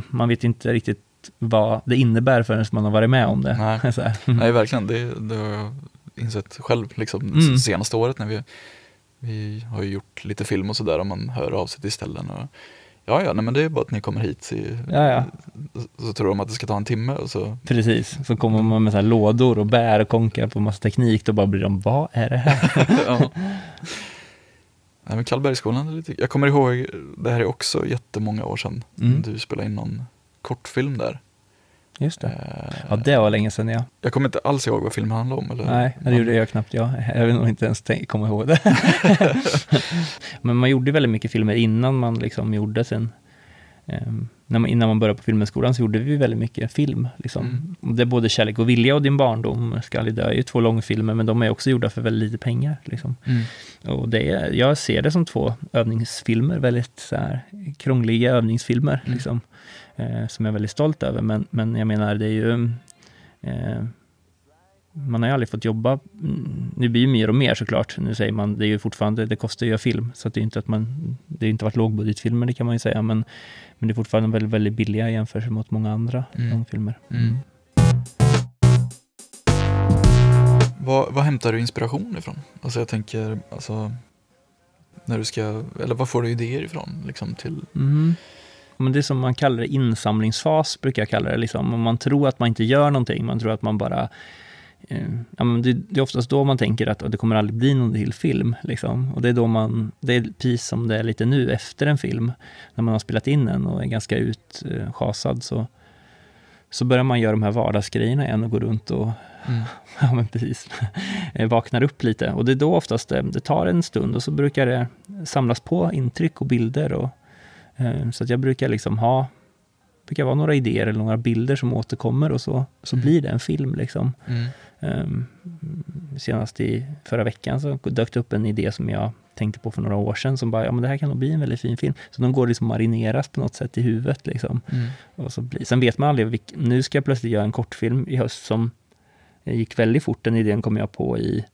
Speaker 1: man vet inte riktigt vad det innebär förrän man har varit med om det.
Speaker 2: Nej.
Speaker 1: här.
Speaker 2: Nej, verkligen. Det, det har jag insett själv liksom,
Speaker 1: Mm.
Speaker 2: senaste året när vi, vi har gjort lite film och sådär och man hör av sig till ställen. Och, ja, ja, nej, men det är bara att ni kommer hit. I,
Speaker 1: Ja, ja.
Speaker 2: Så, tror de att det ska ta en timme och så
Speaker 1: Precis, så kommer man med så lådor och bär och konkar på massa teknik, då bara blir de, vad är det här?
Speaker 2: ja. Nej, men lite, jag kommer ihåg, det här är också jättemånga år sedan,
Speaker 1: Mm.
Speaker 2: du spelade in någon kortfilm där.
Speaker 1: Just det.
Speaker 2: Eh,
Speaker 1: Ja, det var länge sedan ja.
Speaker 2: Jag kommer inte alls ihåg vad filmen handlade om. Eller,
Speaker 1: Nej, det gjorde jag knappt jag. Jag vill nog inte ens komma ihåg det. Men man gjorde väldigt mycket filmer innan man liksom gjorde sin... ehm, när man, innan man började på Filmskolan så gjorde vi väldigt mycket film. Liksom.
Speaker 2: Mm.
Speaker 1: Det är både Kärlek och vilja och Din barndom, Skall i dö, är ju två långfilmer, men de är också gjorda för väldigt lite pengar. Liksom.
Speaker 2: Mm.
Speaker 1: Och det är, jag ser det som två övningsfilmer, väldigt så här, krångliga övningsfilmer,
Speaker 2: Mm.
Speaker 1: liksom, eh, som jag är väldigt stolt över. Men, men jag menar, det är ju... Eh, man har ju aldrig fått jobba, mm, det blir ju mer och mer såklart. Nu säger man, det är ju fortfarande, det kostar ju att göra film, så det är inte att man, det har inte varit lågbudgetfilmer, det kan man ju säga, men, men det är fortfarande väldigt, väldigt billiga jämfört mot många andra
Speaker 2: Mm.
Speaker 1: långfilmer.
Speaker 2: Mm. Vad, vad hämtar du inspiration ifrån? Alltså jag tänker, alltså, när du ska, eller vad får du idéer ifrån? Liksom till,
Speaker 1: Mm. Men det är som man kallar det insamlingsfas, brukar jag kalla det. Liksom. Om man tror att man inte gör någonting, man tror att man bara... Eh, ja, det, det är oftast då man tänker att det kommer aldrig bli någon till film. Liksom. Och det är då man, det är precis som det är lite nu efter en film, när man har spelat in den och är ganska utschasad, så, så börjar man göra de här vardagsgrejerna igen och gå runt och
Speaker 2: mm.
Speaker 1: Ja, men precis. Eh, Vaknar upp lite. Och det är då oftast det, det tar en stund och så brukar det samlas på intryck och bilder. Och, eh, så att jag brukar liksom ha, brukar vara några idéer eller några bilder som återkommer och så, så
Speaker 2: Mm.
Speaker 1: blir det en film. Liksom.
Speaker 2: Mm.
Speaker 1: Um, senast i förra veckan så dök det upp en idé som jag tänkte på för några år sedan som bara, ja men det här kan nog bli en väldigt fin film. Så de går liksom marineras på något sätt i huvudet liksom.
Speaker 2: Mm.
Speaker 1: Och så blir, sen vet man aldrig, vilk, nu ska jag plötsligt göra en kortfilm i höst som gick väldigt fort. Den idén kom jag på i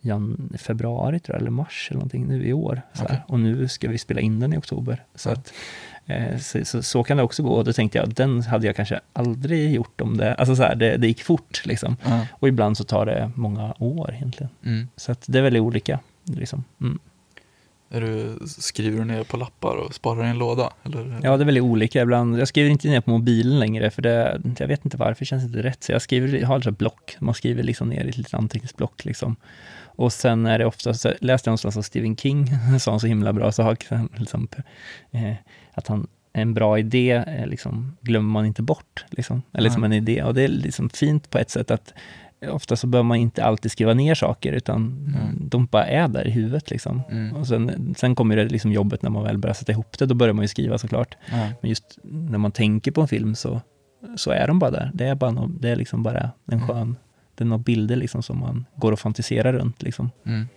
Speaker 1: jan, februari tror jag, eller mars eller någonting nu i år.
Speaker 2: Okej.
Speaker 1: Och nu ska vi spela in den i oktober. Så, att, eh, så, så, så kan det också gå. Och då tänkte jag, den hade jag kanske aldrig gjort om det, alltså så här, det, det gick fort liksom.
Speaker 2: Ja.
Speaker 1: Och ibland så tar det många år egentligen.
Speaker 2: Mm.
Speaker 1: Så att det är väldigt olika. Liksom. Mm.
Speaker 2: Är du, skriver du ner på lappar och sparar i en låda? Eller?
Speaker 1: Ja, det är väldigt olika. Ibland, jag skriver inte ner på mobilen längre, för det, jag vet inte varför, det känns inte rätt. Så jag skriver, jag har ett block, man skriver liksom ner i ett litet anteckningsblock. Liksom. Och sen är det ofta, så läste jag någonstans av Stephen King, sa han så himla bra sak, liksom, eh, att han, en bra idé eh, liksom, glömmer man inte bort. Liksom. Eller som en idé. Och det är liksom fint på ett sätt att ofta så behöver man inte alltid skriva ner saker, utan
Speaker 2: Mm.
Speaker 1: de bara är där i huvudet. Liksom.
Speaker 2: Mm.
Speaker 1: Och sen, sen kommer det liksom jobbet när man väl börjar sätta ihop det, då börjar man ju skriva såklart.
Speaker 2: Ja.
Speaker 1: Men just när man tänker på en film så, så är de bara där. Det är, bara nå, det är liksom bara en
Speaker 2: Mm.
Speaker 1: skön, det är några bilder liksom som man går och fantiserar runt. Liksom.
Speaker 2: Mm.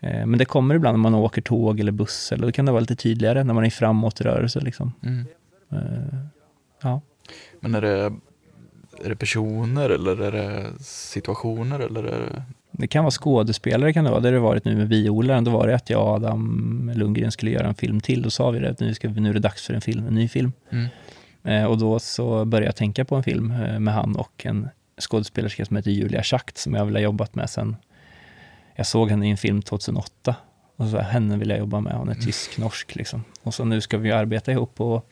Speaker 1: Eh, men det kommer ibland när man åker tåg eller buss, eller då kan det vara lite tydligare när man är i framåtrörelse. Liksom.
Speaker 2: Mm.
Speaker 1: Eh, ja.
Speaker 2: Men är det, är det personer eller är det situationer eller är det...
Speaker 1: Det kan vara skådespelare, kan det vara. Det har det varit nu med Violaren. Då var det att jag och Adam Lundgren skulle göra en film till. Då sa vi det att nu, ska nu är det dags för en film, en ny film.
Speaker 2: Mm.
Speaker 1: Eh, och då så började jag tänka på en film eh, med han och en skådespelerska som heter Julia Schacht som jag vill ha jobbat med sen. Jag såg henne i en film 2008 och så henne vill jag jobba med. Hon är tysk-norsk liksom. Och så nu ska vi arbeta ihop och,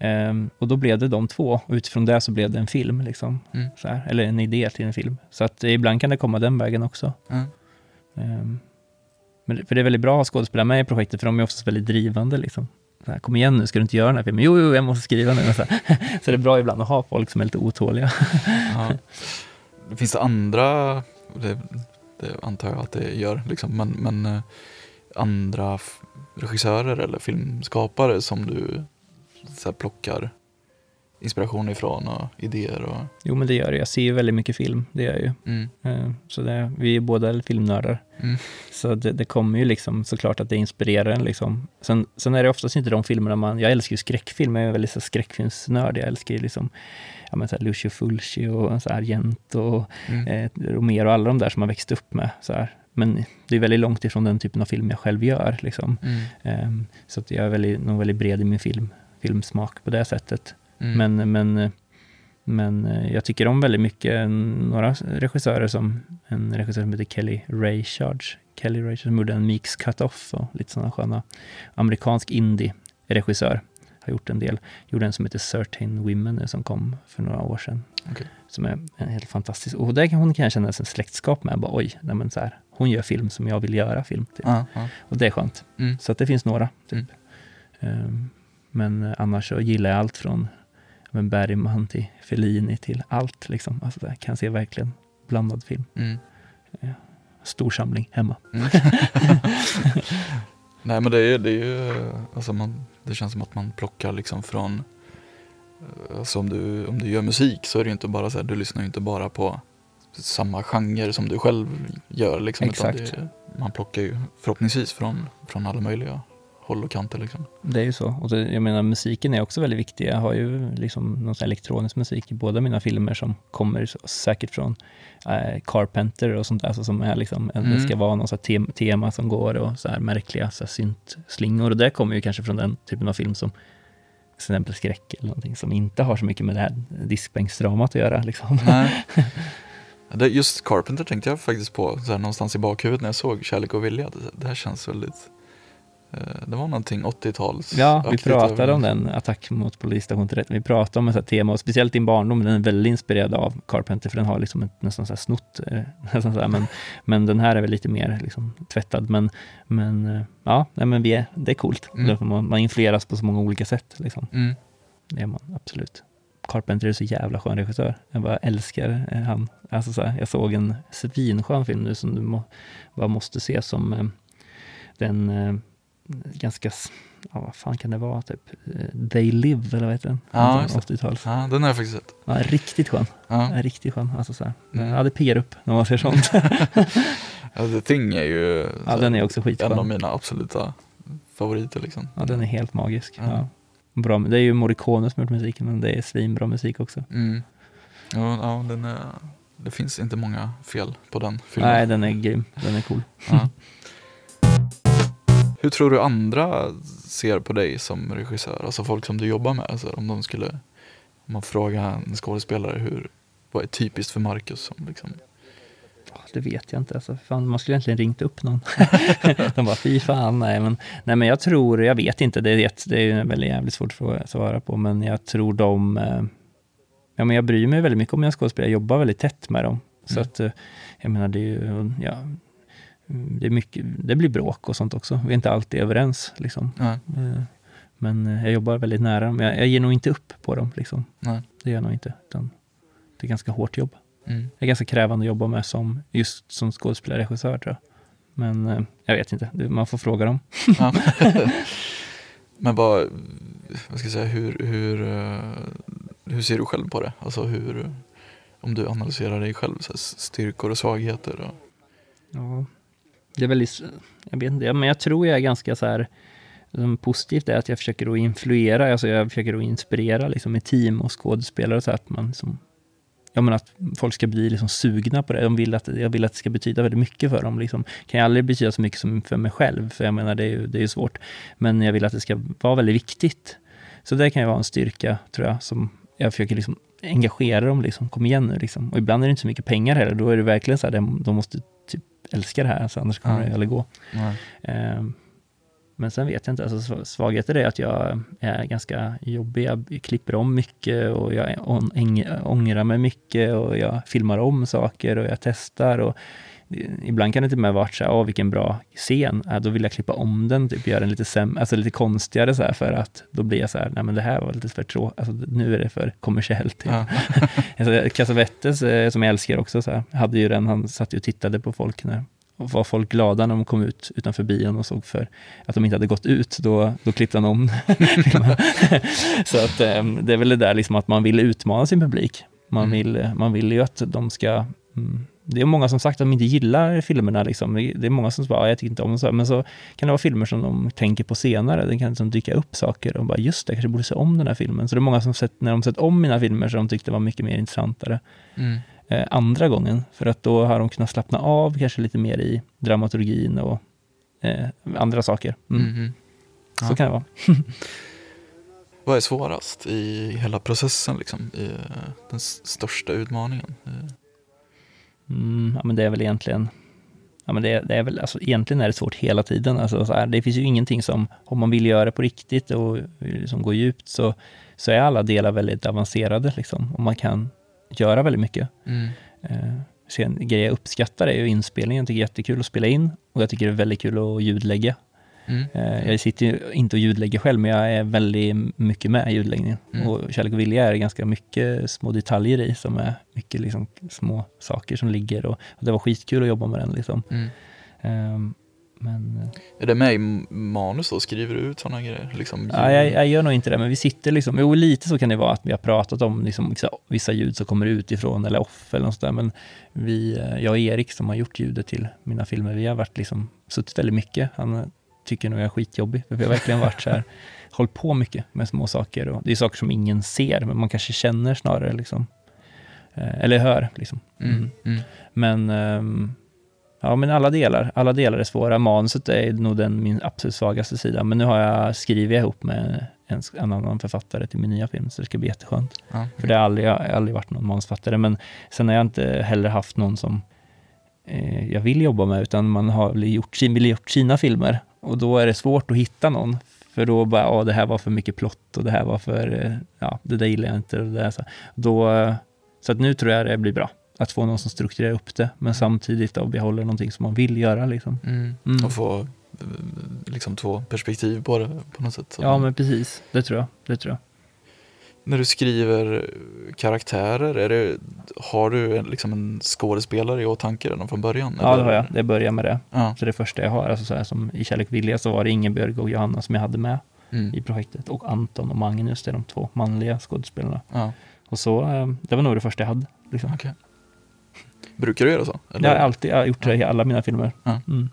Speaker 1: um, och då blev det de två. Och utifrån det så blev det en film liksom.
Speaker 2: Mm.
Speaker 1: Så här, eller en idé till en film. Så att ibland kan det komma den vägen också.
Speaker 2: Ja.
Speaker 1: Um, men, för det är väldigt bra att ha skådespelare med i projektet, för de är oftast väldigt drivande. Liksom. Så här, Kom igen nu, ska du inte göra den här filmen? Jo, jo, jag måste skriva nu. Så, så det är bra ibland att ha folk som är lite otåliga.
Speaker 2: Ja. Finns det andra, det, det antar jag att det gör, liksom, men, men eh, andra regissörer eller filmskapare som du så plockar inspiration ifrån och idéer och...
Speaker 1: Jo, men det gör det. Jag ser ju väldigt mycket film, det gör jag ju.
Speaker 2: Mm,
Speaker 1: Eh, Så det, vi är båda filmnördar.
Speaker 2: mm,
Speaker 1: Så det, det kommer ju liksom såklart att det inspirerar en. Liksom. Sen, sen är det oftast inte de filmerna man... Jag älskar ju skräckfilm, jag är väldigt så skräckfilmsnörd. Jag älskar ju liksom ja, men så här Lucio Fulci och så här Argento och
Speaker 2: mm,
Speaker 1: eh, Romero och alla de där som man växt upp med. Så här. Men det är väldigt långt ifrån den typen av film jag själv gör. Liksom.
Speaker 2: mm,
Speaker 1: Ehm, så att jag är väldigt, nog väldigt bred i min film, filmsmak på det sättet.
Speaker 2: mm.
Speaker 1: Men, men, men eh, jag tycker om väldigt mycket några regissörer som en regissör som heter Kelly Reichardt. Kelly Reichardt som gjorde en Meeks Cut-Off och lite sådana sköna amerikansk indie-regissör. Har gjort en del. Gjorde en som heter Certain Women som kom för några år sedan.
Speaker 2: Okej.
Speaker 1: Som är en helt fantastisk. Och där kan hon kan jag känna en släktskap med. Bara, Oj, nej men så här, hon gör film som jag vill göra film. Typ.
Speaker 2: Ja, ja.
Speaker 1: Och det är skönt.
Speaker 2: Mm.
Speaker 1: Så att det finns några. Typ.
Speaker 2: Mm.
Speaker 1: Ehm, men eh, annars så gillar jag allt från men Bergman till Fellini till allt. Liksom. Alltså där kan jag se verkligen blandad film.
Speaker 2: Mm.
Speaker 1: Stor samling hemma.
Speaker 2: Mm. Nej men det är, det är ju, alltså man, det känns som att man plockar liksom från, eh, alltså om du, om du gör musik så är det ju inte bara så här, du lyssnar ju inte bara på samma genre som du själv gör liksom.
Speaker 1: Exakt.
Speaker 2: Det, man plockar ju förhoppningsvis från, från alla möjliga håll och kanter liksom.
Speaker 1: Det är ju så. Och det, jag menar musiken är också väldigt viktig. Jag har ju liksom någon elektronisk musik i båda mina filmer som kommer säkert från eh, Carpenter och sånt där. Alltså som är liksom,
Speaker 2: Mm.
Speaker 1: Det ska vara någon tem, tema som går och så här märkliga så här syntslingor. Och det kommer ju kanske från den typen av film som till exempel skräck eller någonting som inte har så mycket med det här diskbänksdramat att göra. Liksom.
Speaker 2: Nej. Just Carpenter tänkte jag faktiskt på så här, någonstans i bakhuvudet när jag såg Kärlek och vilja. Det, här känns väldigt, det var någonting 80-tals.
Speaker 1: Ja, vi pratade om den, Attack mot polisstation 13. Vi pratade om ett sånt tema, och speciellt din barndom, den är väldigt inspirerad av Carpenter, för den har liksom ett, nästan så här snott, eh, nästan så här, men, men den här är väl lite mer liksom, tvättad. Men, men eh, ja, nej, men vi är, det är coolt.
Speaker 2: Mm.
Speaker 1: Man, man influeras på så många olika sätt. Liksom.
Speaker 2: Mm.
Speaker 1: Det är man absolut. Carpenter är så jävla skön regissör. Jag bara älskar eh, han. Alltså så här, jag såg en svinskön film nu som du må, bara måste se som eh, den eh, ganska, ja, vad fan kan det vara, typ eh, They Live eller vad heter den?
Speaker 2: Ja,
Speaker 1: Någon
Speaker 2: just
Speaker 1: sån
Speaker 2: det.
Speaker 1: 80-tals.
Speaker 2: Ja, den har jag faktiskt sett.
Speaker 1: Ja, riktigt skön.
Speaker 2: Ja.
Speaker 1: Ja, riktigt skön. Alltså så här.
Speaker 2: Mm.
Speaker 1: Ja, det piggar upp när man ser sånt.
Speaker 2: Ja, The Thing är ju
Speaker 1: ja, den är också
Speaker 2: en av mina absoluta favoriter. Liksom.
Speaker 1: Ja, den är helt magisk.
Speaker 2: Ja.
Speaker 1: Ja. Bra. Det är ju Morricone som har gjort musiken, men det är svinbra musik också.
Speaker 2: Mm. Ja, ja, den är, det finns inte många fel på den filmen.
Speaker 1: Nej, den är grym. Den är cool.
Speaker 2: Ja. Hur tror du andra ser på dig som regissör? Alltså folk som du jobbar med. Alltså om de skulle, om man frågar en skådespelare hur, vad är typiskt för Marcus? Som liksom,
Speaker 1: Det vet jag inte. Alltså, fan, man skulle egentligen ringt upp någon. De bara, fy fan, nej men, nej men jag tror, jag vet inte, det är, ett, det är ju väldigt jävligt svårt att svara på, men jag tror de, eh, ja men jag bryr mig väldigt mycket om mina skådespelare, jag jobbar väldigt tätt med dem. Så
Speaker 2: Mm.
Speaker 1: att, eh, jag menar det är ju, ja, det är mycket, det blir bråk och sånt också. Vi är inte alltid överens liksom. Eh, Men eh, jag jobbar väldigt nära dem. Jag, jag ger nog inte upp på dem liksom.
Speaker 2: nej.
Speaker 1: Det gör jag nog inte. Det är ganska hårt jobb.
Speaker 2: Mm.
Speaker 1: Det är ganska krävande att jobba med som, just som skådespelare regissör tror jag. Men eh, jag vet inte, man får fråga dem.
Speaker 2: Ja. Men vad, vad ska jag säga, hur, hur, hur ser du själv på det? Alltså hur, om du analyserar dig själv, så styrkor och svagheter? Och,
Speaker 1: Ja, det är väldigt, jag vet inte, men jag tror jag är ganska så här, som positivt är att jag försöker att influera, alltså jag försöker att inspirera liksom med team och skådespelare så att man liksom, ja men att folk ska bli liksom sugna på det. De vill att, jag vill att det ska betyda väldigt mycket för dem. Liksom. kan jag aldrig betyda så mycket som för mig själv, för jag menar det är ju, det är ju svårt. Men jag vill att det ska vara väldigt viktigt. så det kan ju vara en styrka, tror jag, som jag försöker liksom engagera dem, liksom, kom igen nu liksom. Och ibland är det inte så mycket pengar heller, då är det verkligen så här, de, måste älska det här, alltså, annars kommer
Speaker 2: Ja.
Speaker 1: det aldrig gå. Ehm, Men sen vet jag inte, alltså sv- svagheter är att jag är ganska jobbig, jag klipper om mycket och jag ångrar mig mycket och jag filmar om saker och jag testar och ibland kan det till och med vara så här, åh vilken bra scen, ja, då vill jag klippa om den, typ göra den lite säm- alltså lite konstigare så här för att då blir jag så här, nej men det här var lite för tråkigt, alltså nu är det för kommersiellt. Typ.
Speaker 2: Ja.
Speaker 1: Alltså, Cassavetes, eh, som jag älskar också, så här, hade ju den, han satt ju och tittade på folk när var folk glada när de kom ut utanför bion och såg för att de inte hade gått ut, då, då klippte han om. Så att eh, det är väl det där liksom att man vill utmana sin publik. Man,
Speaker 2: Mm.
Speaker 1: vill, man vill ju att de ska... Mm, det är många som sagt att de inte gillar filmerna. Liksom. Det är många som bara, "Ja, jag tycker inte om dem. så." Men så kan det vara filmer som de tänker på senare. Det kan liksom dyka upp saker och bara, just det, jag kanske borde se om den här filmen. Så det är många som sett, när de sett om mina filmer så de tyckte det var mycket mer intressantare
Speaker 2: Mm.
Speaker 1: eh, andra gången. För att då har de kunnat slappna av kanske lite mer i dramaturgin och eh, andra saker. Mm. Så
Speaker 2: Ja.
Speaker 1: kan det vara.
Speaker 2: Vad är svårast i hela processen, liksom? I, eh, den största utmaningen? Eh,
Speaker 1: Mm, ja, men det är väl egentligen Ja, men det, det är väl, alltså, egentligen är det svårt hela tiden. Alltså, så här, det finns ju ingenting som, om man vill göra det på riktigt och liksom gå djupt, så, så är alla delar väldigt avancerade. Liksom, och man kan göra väldigt mycket.
Speaker 2: Mm.
Speaker 1: Eh, sen, grej jag uppskattar är ju inspelningen. Jag tycker det är jättekul att spela in och jag tycker det är väldigt kul att ljudlägga.
Speaker 2: Mm.
Speaker 1: Eh, jag sitter ju inte och ljudlägger själv, men jag är väldigt mycket med i ljudläggningen.
Speaker 2: Mm.
Speaker 1: Och Kärlek och vilja är ganska mycket små detaljer i, som är mycket liksom små saker som ligger. Och, och det var skitkul att jobba med den. Liksom.
Speaker 2: Mm.
Speaker 1: Ehm, men eh,
Speaker 2: Är det med i manus då? Skriver du ut sådana grejer? Liksom,
Speaker 1: ja, jag, jag gör nog inte det, men vi sitter liksom, jo lite så kan det vara att vi har pratat om liksom, vissa, ljud som kommer utifrån eller off eller något sådär, men vi, eh, jag och Erik som har gjort ljudet till mina filmer, vi har varit liksom, suttit väldigt mycket. Han tycker nog jag är skitjobbig, för vi har verkligen varit så här, hållit på mycket med små saker och det är saker som ingen ser, men man kanske känner snarare liksom. Eh, Eller hör liksom.
Speaker 2: Mm. Mm.
Speaker 1: Men, ehm, ja, men alla delar, alla delar är svåra. Manuset är nog den min absolut svagaste sida. Men nu har jag skrivit ihop med en, en annan författare till min nya film, så det ska bli jätteskönt.
Speaker 2: Ja.
Speaker 1: För det har aldrig, jag har aldrig varit någon manusförfattare, men sen har jag inte heller haft någon som eh, jag vill jobba med, utan man har gjort, vill gjort sina filmer. Och då är det svårt att hitta någon. För då bara, ja det här var för mycket plott och det här var för, eh, ja det där gillar jag inte. Och det där, så. Då, eh, så att nu tror jag det blir bra. Att få någon som strukturerar upp det, men samtidigt då behåller någonting som man vill göra. Liksom.
Speaker 2: Mm.
Speaker 1: Mm.
Speaker 2: Och få eh, liksom två perspektiv på det på något sätt.
Speaker 1: Ja, men precis. Det tror jag. Det tror jag.
Speaker 2: När du skriver karaktärer, är det, har du en, liksom en skådespelare i åtanke redan från början?
Speaker 1: Ja, det
Speaker 2: eller?
Speaker 1: har jag. Det börjar med det.
Speaker 2: Ja.
Speaker 1: Så det första jag har, alltså så här, som i Kärlek vilja, så var det Ingebjörg och Johanna som jag hade med
Speaker 2: Mm.
Speaker 1: i projektet. Och Anton och Magnus, det är de två manliga skådespelarna.
Speaker 2: Ja.
Speaker 1: Och så, eh, det var nog det första jag hade. Liksom.
Speaker 2: Okej. Brukar du göra så?
Speaker 1: Jag har alltid jag har gjort det i alla mina filmer.
Speaker 2: Ja.
Speaker 1: Mm.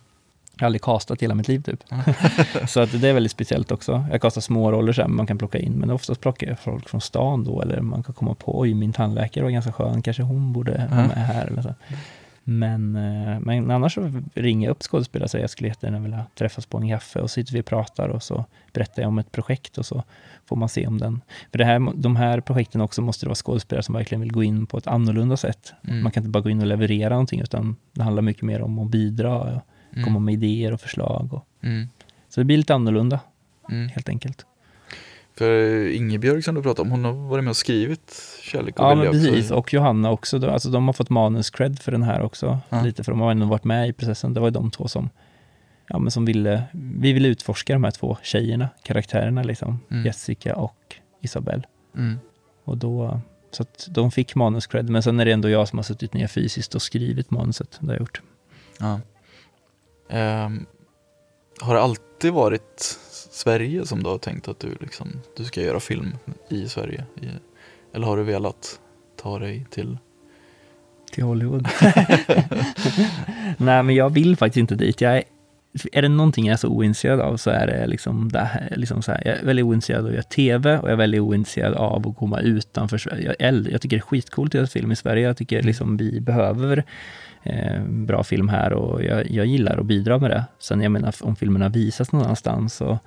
Speaker 1: Jag har aldrig castat hela mitt liv typ. Så att det är väldigt speciellt också. Jag kastar små roller sen man kan plocka in, men oftast plockar jag folk från stan då, eller man kan komma på, oj min tandläkare var ganska skön, kanske hon borde vara med här. Eller så. Men, eh, men annars så ringer jag upp skådespelare och säger jag skulle jättegärna vilja träffas på en kaffe och så sitter vi och pratar och så berättar jag om ett projekt och så får man se om den. För det här, de här projekten också måste det vara skådespelare som verkligen vill gå in på ett annorlunda sätt.
Speaker 2: Mm.
Speaker 1: Man kan inte bara gå in och leverera någonting utan det handlar mycket mer om att bidra och
Speaker 2: Mm.
Speaker 1: komma med idéer och förslag. Och,
Speaker 2: Mm.
Speaker 1: så det blir lite annorlunda
Speaker 2: Mm.
Speaker 1: helt enkelt.
Speaker 2: För Ingebjörg som du pratade om, hon har varit med och skrivit Kärlek och
Speaker 1: Ja, men precis. Och Johanna också. Då, alltså, de har fått manus-cred för den här också.
Speaker 2: Ja.
Speaker 1: Lite, för de har ändå varit med i processen. Det var ju de två som, ja, men som ville, vi ville utforska de här två tjejerna, karaktärerna liksom.
Speaker 2: Mm.
Speaker 1: Jessica och Isabelle.
Speaker 2: Mm.
Speaker 1: Och då, så att de fick manus-cred, men sen är det ändå jag som har suttit ner fysiskt och skrivit manuset. Det har jag gjort.
Speaker 2: Ja. Ehm, har det alltid varit Sverige som du har tänkt att du, liksom, du ska göra film i Sverige? I, eller har du velat ta dig till...
Speaker 1: Till Hollywood. Nej, men jag vill faktiskt inte dit. Jag är, är det någonting jag är så ointresserad av så är det liksom det här, liksom så här, jag är väldigt ointresserad av att göra TV och jag är väldigt ointresserad av att komma utanför Sverige. Jag, jag tycker det är skitcoolt att göra film i Sverige. Jag tycker liksom vi behöver eh, bra film här och jag, jag gillar att bidra med det. Sen jag menar om filmerna visas någon annanstans så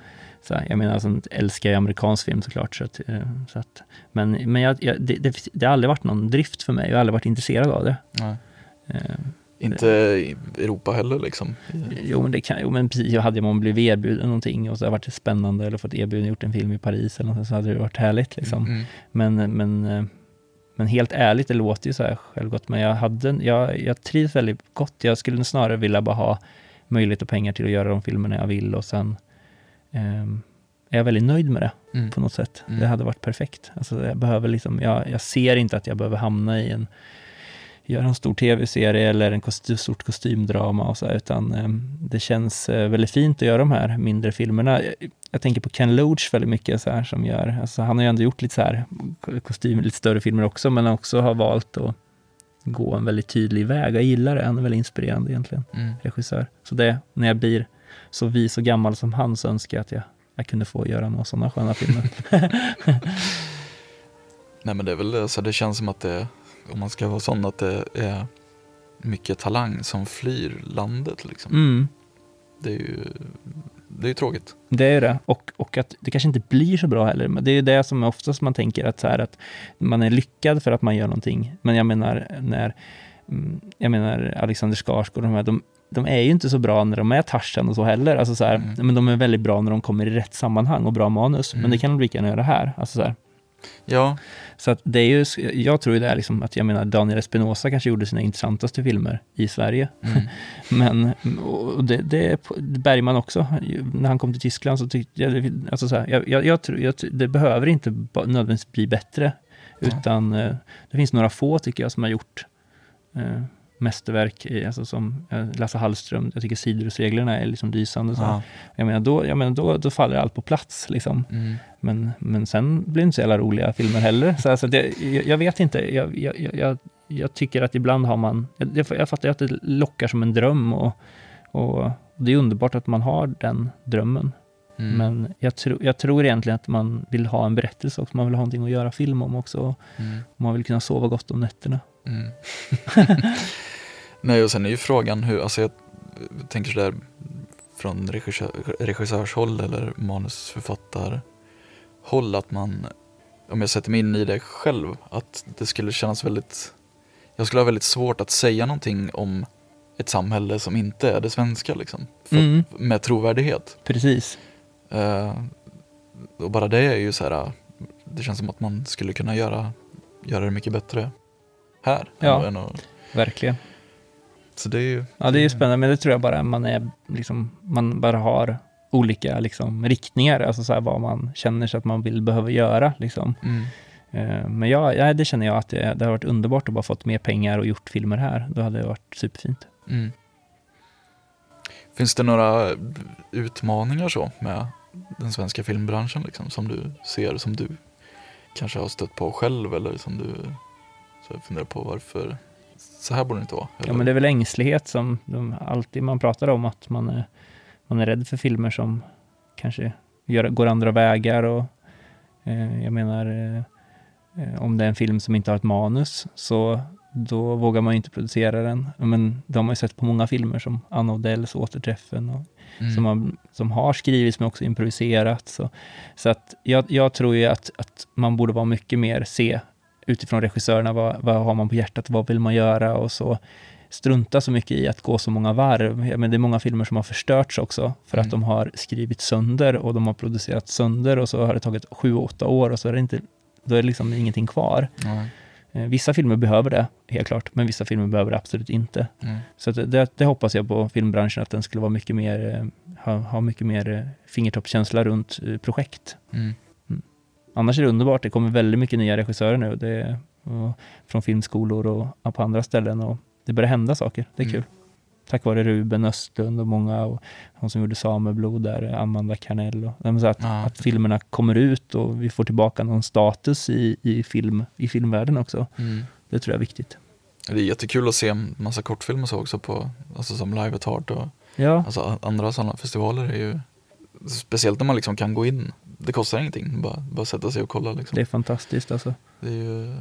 Speaker 1: så här, jag menar, sånt älskar jag amerikansk film såklart. Så att, eh, så att, men men jag, jag, det, det, det, har aldrig varit någon drift för mig. Jag har aldrig varit intresserad av det.
Speaker 2: Nej. Eh, inte i Europa heller liksom?
Speaker 1: Jo, men det kan, jo, men precis. Jag hade man blivit erbjuden någonting och så har det varit spännande eller fått erbjuden gjort en film i Paris eller något, så hade det varit härligt liksom. Mm. Men, men, eh, men helt ärligt, det låter ju så här självgott, men jag, hade, jag, jag trivs väldigt gott. Jag skulle snarare vilja bara ha möjlighet och pengar till att göra de filmerna jag vill och sen um, är jag väldigt nöjd med det mm. på något sätt. Mm. Det hade varit perfekt. Alltså jag, behöver liksom, jag, jag ser inte att jag behöver hamna i en göra en stor tv-serie eller en kostym, stort kostymdrama och så här, utan eh, det känns eh, väldigt fint att göra de här mindre filmerna. Jag, jag tänker på Ken Loach väldigt mycket så här som gör, alltså han har ju ändå gjort lite så här kostym, lite större filmer också, men också har valt att gå en väldigt tydlig väg. Jag gillar det, han är väldigt inspirerande egentligen, mm. regissör. Så det, när jag blir så vis och gammal som han så önskar jag att jag, jag kunde få göra några sådana sköna filmer.
Speaker 2: Nej men det är väl så det känns som att det, om man ska vara sån, att det är mycket talang som flyr landet liksom.
Speaker 1: Mm.
Speaker 2: Det är ju det är tråkigt.
Speaker 1: Det är det. Och, och att det kanske inte blir så bra heller. Men det är det som oftast man tänker att, så här, att man är lyckad för att man gör någonting. Men jag menar, när mm, jag menar Alexander Skarsgård, de, här, de, de är ju inte så bra när de är Tarzan och så heller. Alltså så här, mm. Men de är väldigt bra när de kommer i rätt sammanhang och bra manus. Mm. Men det kan de lika gärna göra här. Alltså så här.
Speaker 2: Ja.
Speaker 1: Så att det är ju, jag tror ju det är liksom att jag menar Daniel Espinosa kanske gjorde sina intressantaste filmer i Sverige. Mm. Men och det, det Bergman också, när han kom till Tyskland så tyckte jag, alltså så här, jag, jag, jag, tror, jag, det behöver inte nödvändigtvis bli bättre. Utan mm. det finns några få tycker jag som har gjort eh, mästerverk, alltså som eh, Lasse Hallström, jag tycker Sidrusreglerna är liksom lysande. Så. Ja. Jag menar, då, jag menar då, då faller allt på plats. Liksom. Mm. Men, men sen blir det inte så jävla roliga filmer heller. Så alltså, det, jag, jag, vet inte, jag, jag, jag, jag, tycker att ibland har man, jag, jag fattar att det lockar som en dröm och, och det är underbart att man har den drömmen. Mm. Men jag, tro, jag tror egentligen att man vill ha en berättelse också. Man vill ha någonting att göra film om också. Mm. Man vill kunna sova gott om nätterna. Mm.
Speaker 2: Nej, och sen är ju frågan hur, alltså jag tänker sådär från regissör, regissörshåll eller manusförfattarhåll att man, om jag sätter mig in i det själv, att det skulle kännas väldigt, jag skulle ha väldigt svårt att säga någonting om ett samhälle som inte är det svenska liksom, för, mm. med trovärdighet.
Speaker 1: Precis.
Speaker 2: Uh, och bara det är ju så här, det känns som att man skulle kunna göra, göra det mycket bättre här.
Speaker 1: Ja, än att, verkligen.
Speaker 2: Så det är ju...
Speaker 1: Ja, det är ju spännande, men det tror jag bara man är, liksom, man bara har olika liksom, riktningar, alltså så här, vad man känner sig att man vill behöva göra. Liksom. Mm. Uh, men ja, ja, det känner jag att det, det har varit underbart att bara fått mer pengar och gjort filmer här. Då hade det varit superfint. Mm.
Speaker 2: Finns det några utmaningar så med den svenska filmbranschen liksom, som du ser, som du kanske har stött på själv eller som du så funderar på varför så här borde det inte vara.
Speaker 1: Eller? Ja, men det är väl ängslighet som de, alltid man pratar om, att man är, man är rädd för filmer som kanske gör, går andra vägar och eh, jag menar eh, eh om det är en film som inte har ett manus så då vågar man inte producera den. Men de har ju sett på många filmer som Anna Odells Återträffen och mm. som, har, som har skrivits men också improviserats. Så, så att jag, jag tror ju att, att man borde vara mycket mer se utifrån regissörerna, vad, vad har man på hjärtat, vad vill man göra och så strunta så mycket i att gå så många varv. Men det är många filmer som har förstörts också för mm. att de har skrivit sönder och de har producerat sönder och så har det tagit sju, åtta år och så är det inte, då är det liksom ingenting kvar. Mm. Vissa filmer behöver det, helt klart, men vissa filmer behöver det absolut inte. Mm. Så det, det, hoppas jag på filmbranschen, att den skulle vara mycket mer, eh, ha, ha mycket mer eh, fingertoppskänsla runt projekt. Annars är det underbart. Det kommer väldigt mycket nya regissörer nu. Det, från filmskolor och på andra ställen. Och det börjar hända saker. Det är mm. kul. Tack vare Ruben Östlund och många, och hon som gjorde Sameblod där, Amanda Carnell. Och, så att, ja. att filmerna kommer ut och vi får tillbaka någon status i, i, film, i filmvärlden också. Mm. Det tror jag är viktigt.
Speaker 2: Det är jättekul att se en massa kortfilmer så också på, alltså som Live at Heart och
Speaker 1: Ja,
Speaker 2: Alltså andra sådana festivaler är ju, speciellt när man liksom kan gå in, det kostar ingenting, bara, bara sätta sig och kolla liksom.
Speaker 1: det är fantastiskt alltså.
Speaker 2: Det är ju,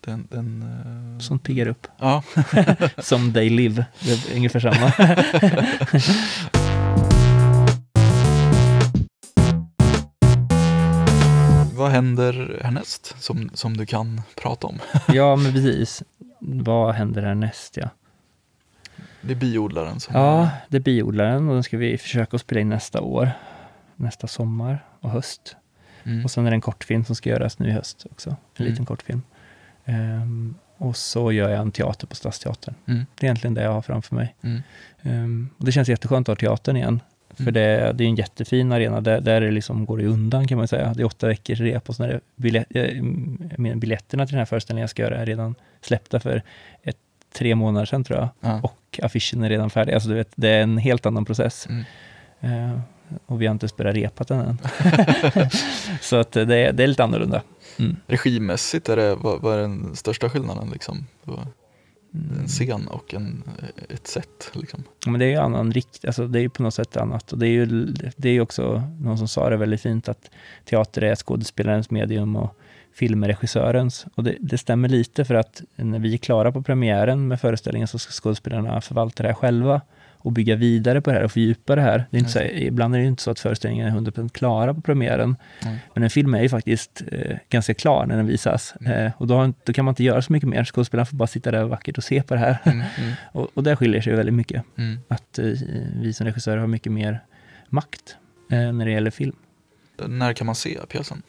Speaker 2: den, den eh,
Speaker 1: Sånt piggar upp.
Speaker 2: Ja,
Speaker 1: Som They Live, det är ungefär samma.
Speaker 2: vad händer härnäst som, som du kan prata om?
Speaker 1: ja, men precis. Vad händer härnäst ja?
Speaker 2: Det är biodlaren som
Speaker 1: Ja, det är biodlaren och den ska vi försöka spela in nästa år. Nästa sommar och höst.
Speaker 2: Mm.
Speaker 1: Och sen är det en kortfilm som ska göras nu i höst också. En
Speaker 2: Mm.
Speaker 1: liten kortfilm. Ehm, och så gör jag en teater på Stadsteatern.
Speaker 2: Mm.
Speaker 1: Det är egentligen det jag har framför mig.
Speaker 2: Mm.
Speaker 1: Ehm, och det känns jätteskönt att ha teatern igen. För
Speaker 2: Mm.
Speaker 1: det, det är en jättefin arena, där, där det liksom går det undan kan man säga. Det är åtta veckors rep och så är biljett, eh, biljetterna till den här föreställningen jag ska göra är redan släppta för ett, tre månader sedan tror jag.
Speaker 2: Ja.
Speaker 1: Och affischen är redan färdig. Alltså du vet, det är en helt annan process.
Speaker 2: Mm.
Speaker 1: Och vi har inte ens börjat repa den än. så att det, är- det är lite annorlunda. Mm.
Speaker 2: Regimässigt, är det, vad, vad är den största skillnaden liksom?
Speaker 1: Mm.
Speaker 2: En scen och en, ett sätt liksom?
Speaker 1: Men det är ju annan rikt, alltså det är ju på något sätt annat. Och det är ju det är också, någon som sa det väldigt fint, att teater är skådespelarens medium och film är regissörens. Och det, det stämmer lite för att när vi är klara på premiären med föreställningen så ska skådespelarna förvalta det här själva och bygga vidare på det här och fördjupa det här. Det är inte så, ibland är det ju inte så att föreställningen är 100% klara på premiären.
Speaker 2: Mm.
Speaker 1: Men en film är ju faktiskt eh, ganska klar när den visas. Eh, och då, då kan man inte göra så mycket mer. Skådespelarna får bara sitta där vackert och se på det här.
Speaker 2: Mm, mm,
Speaker 1: och, och där skiljer sig väldigt mycket
Speaker 2: mm.
Speaker 1: att eh, vi som regissörer har mycket mer makt eh, när det gäller film.
Speaker 2: När kan man se pjäsen?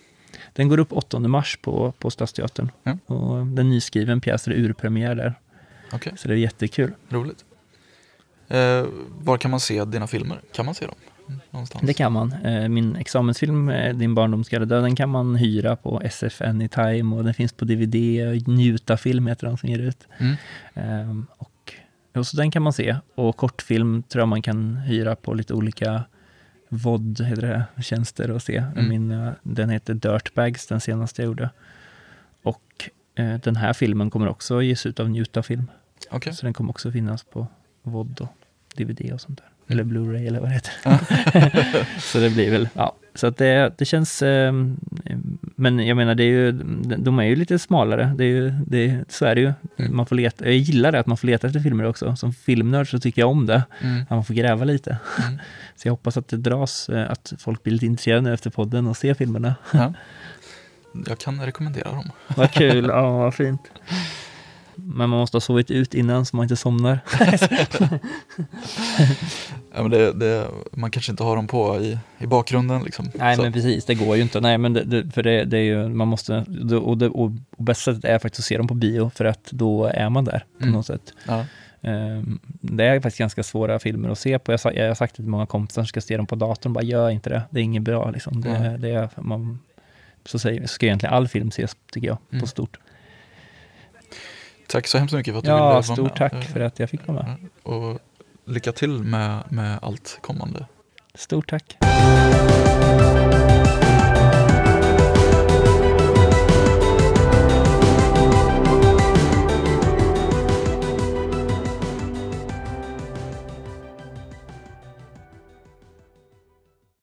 Speaker 1: Den går upp 8 mars på, på Stadsteatern. Och den är nyskriven pjäs, är urpremiär där.
Speaker 2: Okej,
Speaker 1: Så det är jättekul.
Speaker 2: roligt. Eh, var kan man se dina filmer? Kan man se dem? Mm, Någonstans?
Speaker 1: Det kan man. Eh, Min examensfilm, eh, Din barndom ska dö, den kan man hyra på SF Anytime och den finns på DVD. Njuta film heter den som ger ut.
Speaker 2: Mm.
Speaker 1: Ehm, och, och så den kan man se. Och kortfilm tror jag man kan hyra på lite olika VOD, heter det, tjänster och se.
Speaker 2: Mm.
Speaker 1: Min, eh, den heter Dirtbags, den senaste jag gjorde. Och eh, den här filmen kommer också ges ut av Njuta film.
Speaker 2: Okej.
Speaker 1: Så den kommer också finnas på VOD och DVD och sånt där. Eller Blu-ray eller vad det heter. så det blir väl, ja. Så att det, det känns, eh, men jag menar det är ju, de är ju lite smalare. Det är ju, det, så är det ju.
Speaker 2: Mm.
Speaker 1: Man får leta, jag gillar det att man får leta efter filmer också. Som filmnörd så tycker jag om det.
Speaker 2: Mm.
Speaker 1: Att man får gräva lite.
Speaker 2: Mm.
Speaker 1: Så jag hoppas att det dras, eh, att folk blir lite intresserade nu efter podden och ser filmerna.
Speaker 2: Ja. Jag kan rekommendera dem.
Speaker 1: Vad kul, ja vad fint. Men man måste ha sovit ut innan så man inte somnar.
Speaker 2: Ja, men det, det, man kanske inte har dem på i, i bakgrunden. Liksom.
Speaker 1: Nej
Speaker 2: Så-
Speaker 1: men precis, det går ju inte. Nej men det, för det, det är ju, man måste, och, det, och, och bästa sättet är faktiskt att se dem på bio för att då är man där på
Speaker 2: Mm.
Speaker 1: något sätt.
Speaker 2: Ja.
Speaker 1: Ehm, det är faktiskt ganska svåra filmer att se på. Jag, har sagt till många kompisar som ska se dem på datorn, bara gör inte det. Det är inget bra liksom. Det,
Speaker 2: Nej.
Speaker 1: det är, man, så säger, ska egentligen all film ses, tycker jag,
Speaker 2: Mm.
Speaker 1: på stort.
Speaker 2: Tack så hemskt mycket för att du ville
Speaker 1: Ja,
Speaker 2: vara
Speaker 1: stort
Speaker 2: med.
Speaker 1: tack
Speaker 2: Eh,
Speaker 1: för att jag fick vara med.
Speaker 2: Och lycka till med, med allt kommande.
Speaker 1: Stort tack.